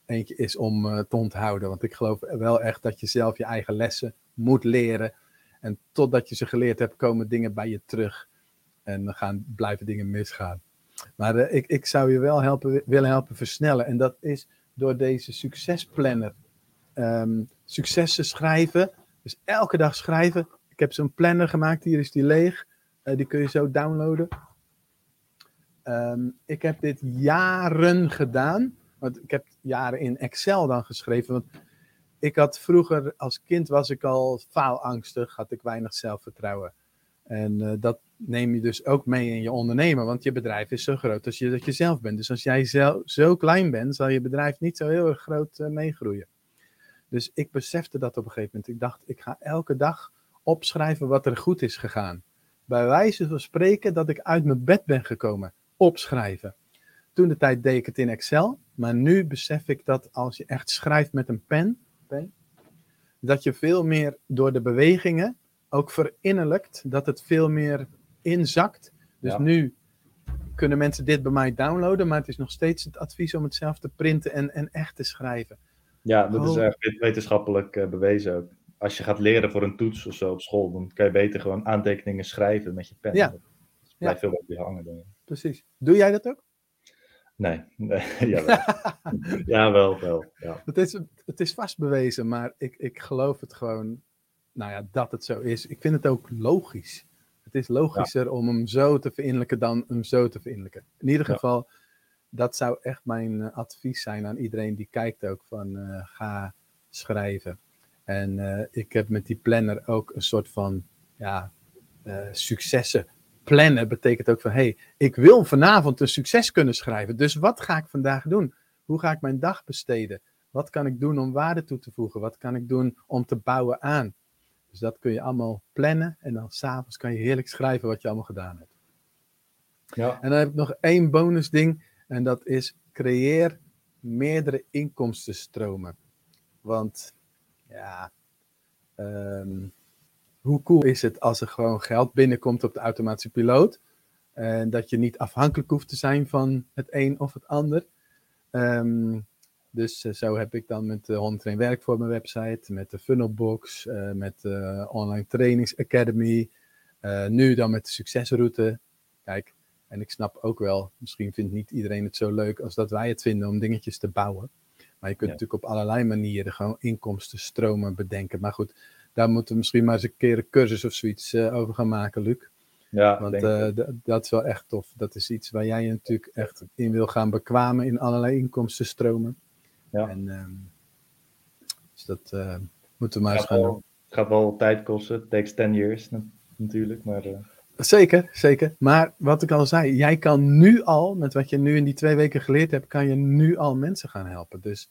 S1: eentje is om te onthouden. Want ik geloof wel echt dat je zelf je eigen lessen moet leren. En totdat je ze geleerd hebt, komen dingen bij je terug. En dan gaan, blijven dingen misgaan. Maar ik, ik zou je wel helpen, willen helpen versnellen. En dat is door deze succesplanner. Um, successen schrijven. Dus elke dag schrijven. Ik heb zo'n planner gemaakt. Hier is die leeg. Uh, die kun je zo downloaden. Um, ik heb dit jaren gedaan. Want ik heb jaren in Excel dan geschreven. Want ik had vroeger, als kind was ik al faalangstig. Had ik weinig zelfvertrouwen. En uh, dat neem je dus ook mee in je ondernemen. Want je bedrijf is zo groot als je dat je zelf bent. Dus als jij zo klein bent, zal je bedrijf niet zo heel erg groot uh, meegroeien. Dus ik besefte dat op een gegeven moment. Ik dacht, ik ga elke dag opschrijven wat er goed is gegaan. Bij wijze van spreken dat ik uit mijn bed ben gekomen. Opschrijven. Toen de tijd deed ik het in Excel. Maar nu besef ik dat als je echt schrijft met een pen, pen dat je veel meer door de bewegingen ook verinnerlijkt. Dat het veel meer inzakt. Dus ja. nu kunnen mensen dit bij mij downloaden, maar het is nog steeds het advies om het zelf te printen en, en echt te schrijven.
S2: Ja, dat is echt wetenschappelijk uh, bewezen ook. Als je gaat leren voor een toets of zo op school, dan kan je beter gewoon aantekeningen schrijven met je pen.
S1: Ja.
S2: Dat blijft ja. veel beter hangen. Dan.
S1: Precies. Doe jij dat ook?
S2: Nee, nee jawel. ja, wel, wel. Ja.
S1: Het, is, het is vast bewezen, maar ik, ik geloof het gewoon, nou ja, dat het zo is. Ik vind het ook logisch. Het is logischer ja. om hem zo te verinnerlijken dan hem zo te verinnerlijken. In ieder geval, ja. Dat zou echt mijn uh, advies zijn aan iedereen die kijkt ook van uh, ga schrijven. En uh, ik heb met die planner ook een soort van ja, successen. Plannen betekent ook van, hé, hey, ik wil vanavond een succes kunnen schrijven. Dus wat ga ik vandaag doen? Hoe ga ik mijn dag besteden? Wat kan ik doen om waarde toe te voegen? Wat kan ik doen om te bouwen aan? Dus dat kun je allemaal plannen en dan s'avonds kan je heerlijk schrijven wat je allemaal gedaan hebt.
S2: Ja.
S1: En dan heb ik nog één bonus ding en dat is creëer meerdere inkomstenstromen. Want ja, um, hoe cool is het als er gewoon geld binnenkomt op de automatische piloot en dat je niet afhankelijk hoeft te zijn van het een of het ander. Um, dus uh, zo heb ik dan met de 101 werk voor mijn website, met de Funnelbox, uh, met de Online Trainings Academy. Uh, nu dan met de succesroute. Kijk, en ik snap ook wel, misschien vindt niet iedereen het zo leuk als dat wij het vinden om dingetjes te bouwen. Maar je kunt ja. natuurlijk op allerlei manieren gewoon inkomstenstromen bedenken. Maar goed, daar moeten we misschien maar eens een keer een cursus of zoiets over gaan maken, Luc.
S2: Ja,
S1: Want dat is wel echt tof. Dat is iets waar jij je natuurlijk echt in wil gaan bekwamen in allerlei inkomstenstromen.
S2: Ja.
S1: En, um, dus dat uh, moeten we maar eens gaan
S2: doen. Het gaat wel tijd kosten. Het takes 10 years natuurlijk. Maar.
S1: Zeker, zeker. Maar wat ik al zei, jij kan nu al, met wat je nu in die twee weken geleerd hebt, kan je nu al mensen gaan helpen. Dus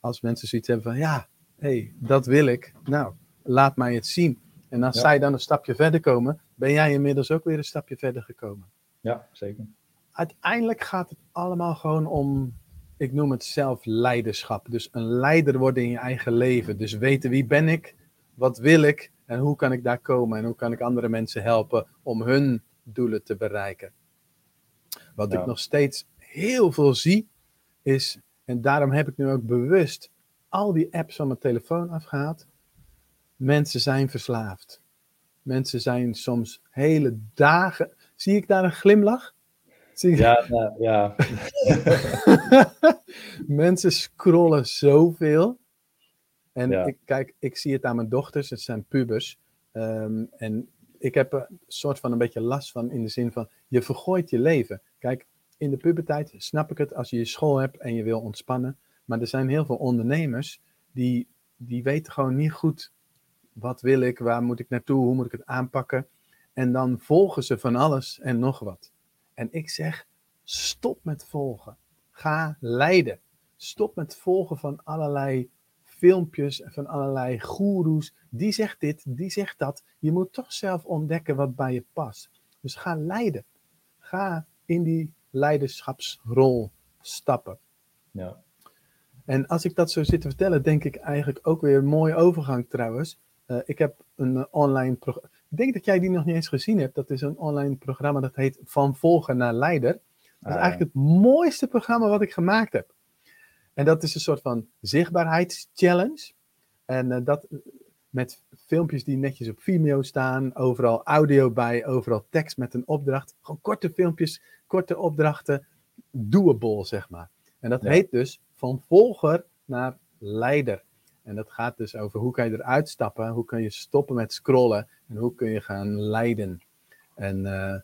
S1: als mensen zoiets hebben van, ja, hé, hey, dat wil ik. Nou, laat mij het zien. En als ja. zij dan een stapje verder komen, ben jij inmiddels ook weer een stapje verder gekomen.
S2: Ja, zeker.
S1: Uiteindelijk gaat het allemaal gewoon om ik noem het zelf leiderschap. Dus een leider worden in je eigen leven. Dus weten wie ben ik, wat wil ik en hoe kan ik daar komen en hoe kan ik andere mensen helpen om hun doelen te bereiken. Wat ja. ik nog steeds heel veel zie is, en daarom heb ik nu ook bewust al die apps van mijn telefoon afgehaald. Mensen zijn verslaafd. Mensen zijn soms hele dagen. Zie ik daar een glimlach?
S2: Ja, nou, ja.
S1: Mensen scrollen zoveel. En
S2: Ja.
S1: ik, kijk, ik zie het aan mijn dochters, het zijn pubers. Ehm, en ik heb er een soort van een beetje last van in de zin van, je vergooit je leven. Kijk, in de puberteit snap ik het als je je school hebt en je wil ontspannen. Maar er zijn heel veel ondernemers die, die weten gewoon niet goed, wat wil ik, waar moet ik naartoe, hoe moet ik het aanpakken. En dan volgen ze van alles en nog wat. En ik zeg, stop met volgen. Ga leiden. Stop met volgen van allerlei filmpjes van allerlei goeroes. Die zegt dit, die zegt dat. Je moet toch zelf ontdekken wat bij je past. Dus ga leiden. Ga in die leiderschapsrol stappen.
S2: Ja.
S1: En als ik dat zo zit te vertellen, denk ik eigenlijk ook weer een mooie overgang trouwens. Uh, ik heb een uh, online programma. Ik denk dat jij die nog niet eens gezien hebt. Dat is een online programma dat heet Van Volger naar Leider. Dat is
S2: Ah,
S1: eigenlijk het mooiste programma wat ik gemaakt heb. En dat is een soort van zichtbaarheidschallenge. En dat met filmpjes die netjes op Vimeo staan, overal audio bij, overal tekst met een opdracht. Gewoon korte filmpjes, korte opdrachten, doable zeg maar. En dat heet dus van volger naar leider. En dat gaat dus over hoe kan je eruit stappen, hoe kun je stoppen met scrollen en hoe kun je gaan leiden. En uh,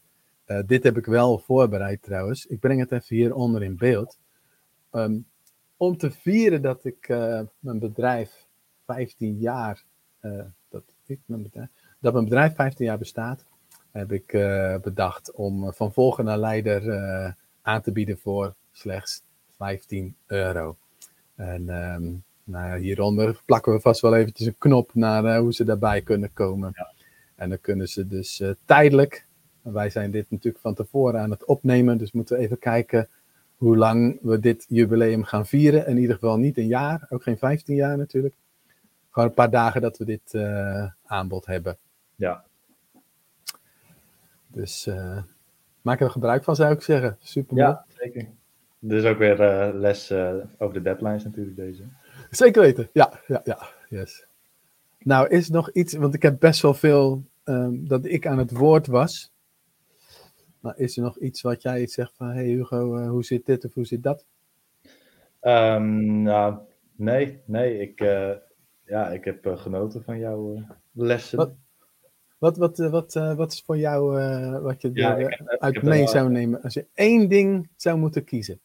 S1: uh, dit heb ik wel voorbereid trouwens. Ik breng het even hieronder in beeld. Um, om te vieren dat ik uh, mijn bedrijf 15 jaar, dat, ik, mijn bedrijf, dat mijn bedrijf 15 jaar bestaat, heb ik bedacht om van volger naar leider aan te bieden voor slechts 15 euro. En um, nou, hieronder plakken we vast wel eventjes een knop naar hoe ze daarbij kunnen komen. Ja. En dan kunnen ze dus tijdelijk, wij zijn dit natuurlijk van tevoren aan het opnemen, dus moeten we even kijken hoe lang we dit jubileum gaan vieren. In ieder geval niet een jaar, ook geen 15 jaar natuurlijk. Gewoon een paar dagen dat we dit uh, aanbod hebben.
S2: Ja.
S1: Dus maak er gebruik van, zou ik zeggen. Super mooi.
S2: Ja, zeker. Er is ook weer les over de deadlines natuurlijk deze.
S1: Zeker weten, ja, ja, ja, yes. Nou, is nog iets, want ik heb best wel veel um, dat ik aan het woord was. Maar is er nog iets wat jij zegt van, hey Hugo, uh, hoe zit dit of hoe zit dat?
S2: Um, nou, nee, nee, ik, uh, ja, ik heb uh, genoten van jouw lessen.
S1: Wat, wat, wat, wat, wat is voor jou wat je ja, er, heb, uit mee zou nemen als je één ding zou moeten kiezen?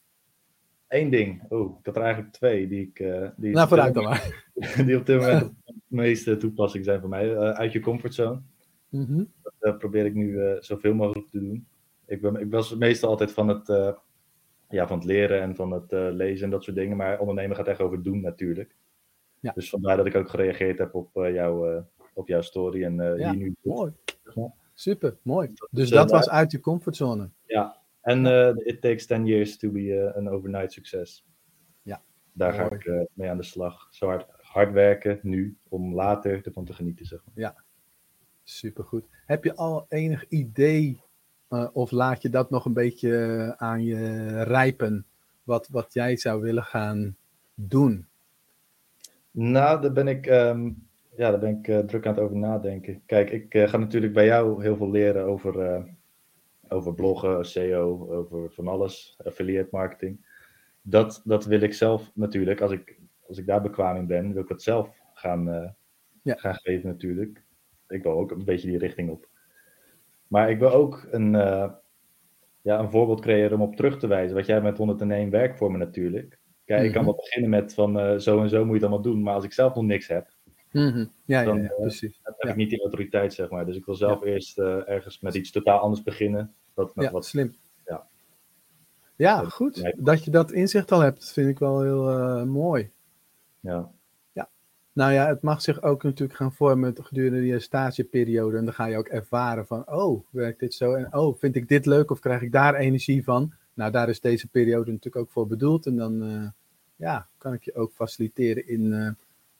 S2: Eén ding. Oh, ik had er eigenlijk twee die ik. Uh, die
S1: nou, vooruit dan maar.
S2: Die op dit moment het meeste toepassing zijn voor mij. Uh, uit je comfortzone. Mm -hmm. Dat uh, probeer ik nu zoveel mogelijk te doen. Ik, ben, ik was meestal altijd van het, ja, van het leren en van het lezen en dat soort dingen. Maar ondernemen gaat echt over doen natuurlijk. Ja. Dus vandaar dat ik ook gereageerd heb op, jouw, op jouw story. En ja, hier nu
S1: mooi. Super, mooi. Dus dat was uit je comfortzone.
S2: Ja, en It Takes 10 Years to be een overnight succes.
S1: Ja.
S2: Daar ga ik mee aan de slag. Zo hard, hard werken nu, om later ervan te genieten, zeg maar.
S1: Ja, supergoed. Heb je al enig idee, of laat je dat nog een beetje aan je rijpen, wat, wat jij zou willen gaan doen?
S2: Nou, daar ben ik, um, ja, daar ben ik druk aan het over nadenken. Kijk, ik ga natuurlijk bij jou heel veel leren over over bloggen, SEO, over van alles, affiliate marketing. Dat, dat wil ik zelf natuurlijk, als ik, als ik daar bekwaam in ben, wil ik dat zelf gaan, ja. gaan geven natuurlijk. Ik wil ook een beetje die richting op. Maar ik wil ook een, uh, ja, een voorbeeld creëren om op terug te wijzen. Wat jij met 101 werkvormen natuurlijk. Kijk, mm -hmm. ik kan mhm. wel beginnen met van uh, zo en zo moet je het allemaal doen. Maar als ik zelf nog niks heb,
S1: Mm -hmm. ja, dan, ja, ja, precies.
S2: Dan heb ik niet die autoriteit, zeg maar. Dus ik wil zelf eerst ergens met iets totaal anders beginnen. Dat
S1: ja,
S2: wat,
S1: slim.
S2: Ja,
S1: ja goed. Dat je dat inzicht al hebt, vind ik wel heel mooi.
S2: Ja.
S1: Nou ja, het mag zich ook natuurlijk gaan vormen gedurende je stageperiode. En dan ga je ook ervaren van, oh, werkt dit zo? En oh, vind ik dit leuk of krijg ik daar energie van? Nou, daar is deze periode natuurlijk ook voor bedoeld. En dan uh, ja, kan ik je ook faciliteren in uh,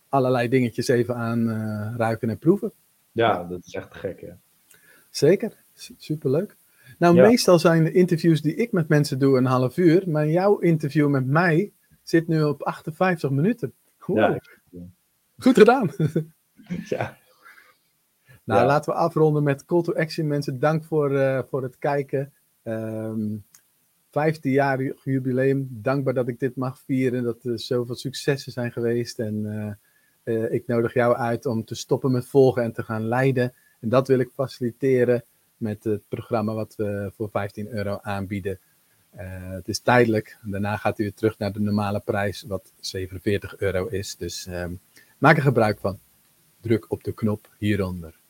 S1: allerlei dingetjes even aan ruiken en proeven.
S2: Ja, dat is echt gek, hè?
S1: Zeker, superleuk. Nou, meestal zijn de interviews die ik met mensen doe een half uur, maar jouw interview met mij zit nu op 58 minuten. Ja. Goed gedaan.
S2: ja.
S1: Nou, ja. laten we afronden met call to action, mensen. Dank voor, uh, voor het kijken. Um, 15 jaar jubileum. Dankbaar dat ik dit mag vieren. Dat er zoveel successen zijn geweest. En uh, uh, ik nodig jou uit om te stoppen met volgen en te gaan leiden. En dat wil ik faciliteren met het programma wat we voor 15 euro aanbieden. Het is tijdelijk. Daarna gaat u weer terug naar de normale prijs, wat 47 euro is. Dus uh, maak er gebruik van. Druk op de knop hieronder.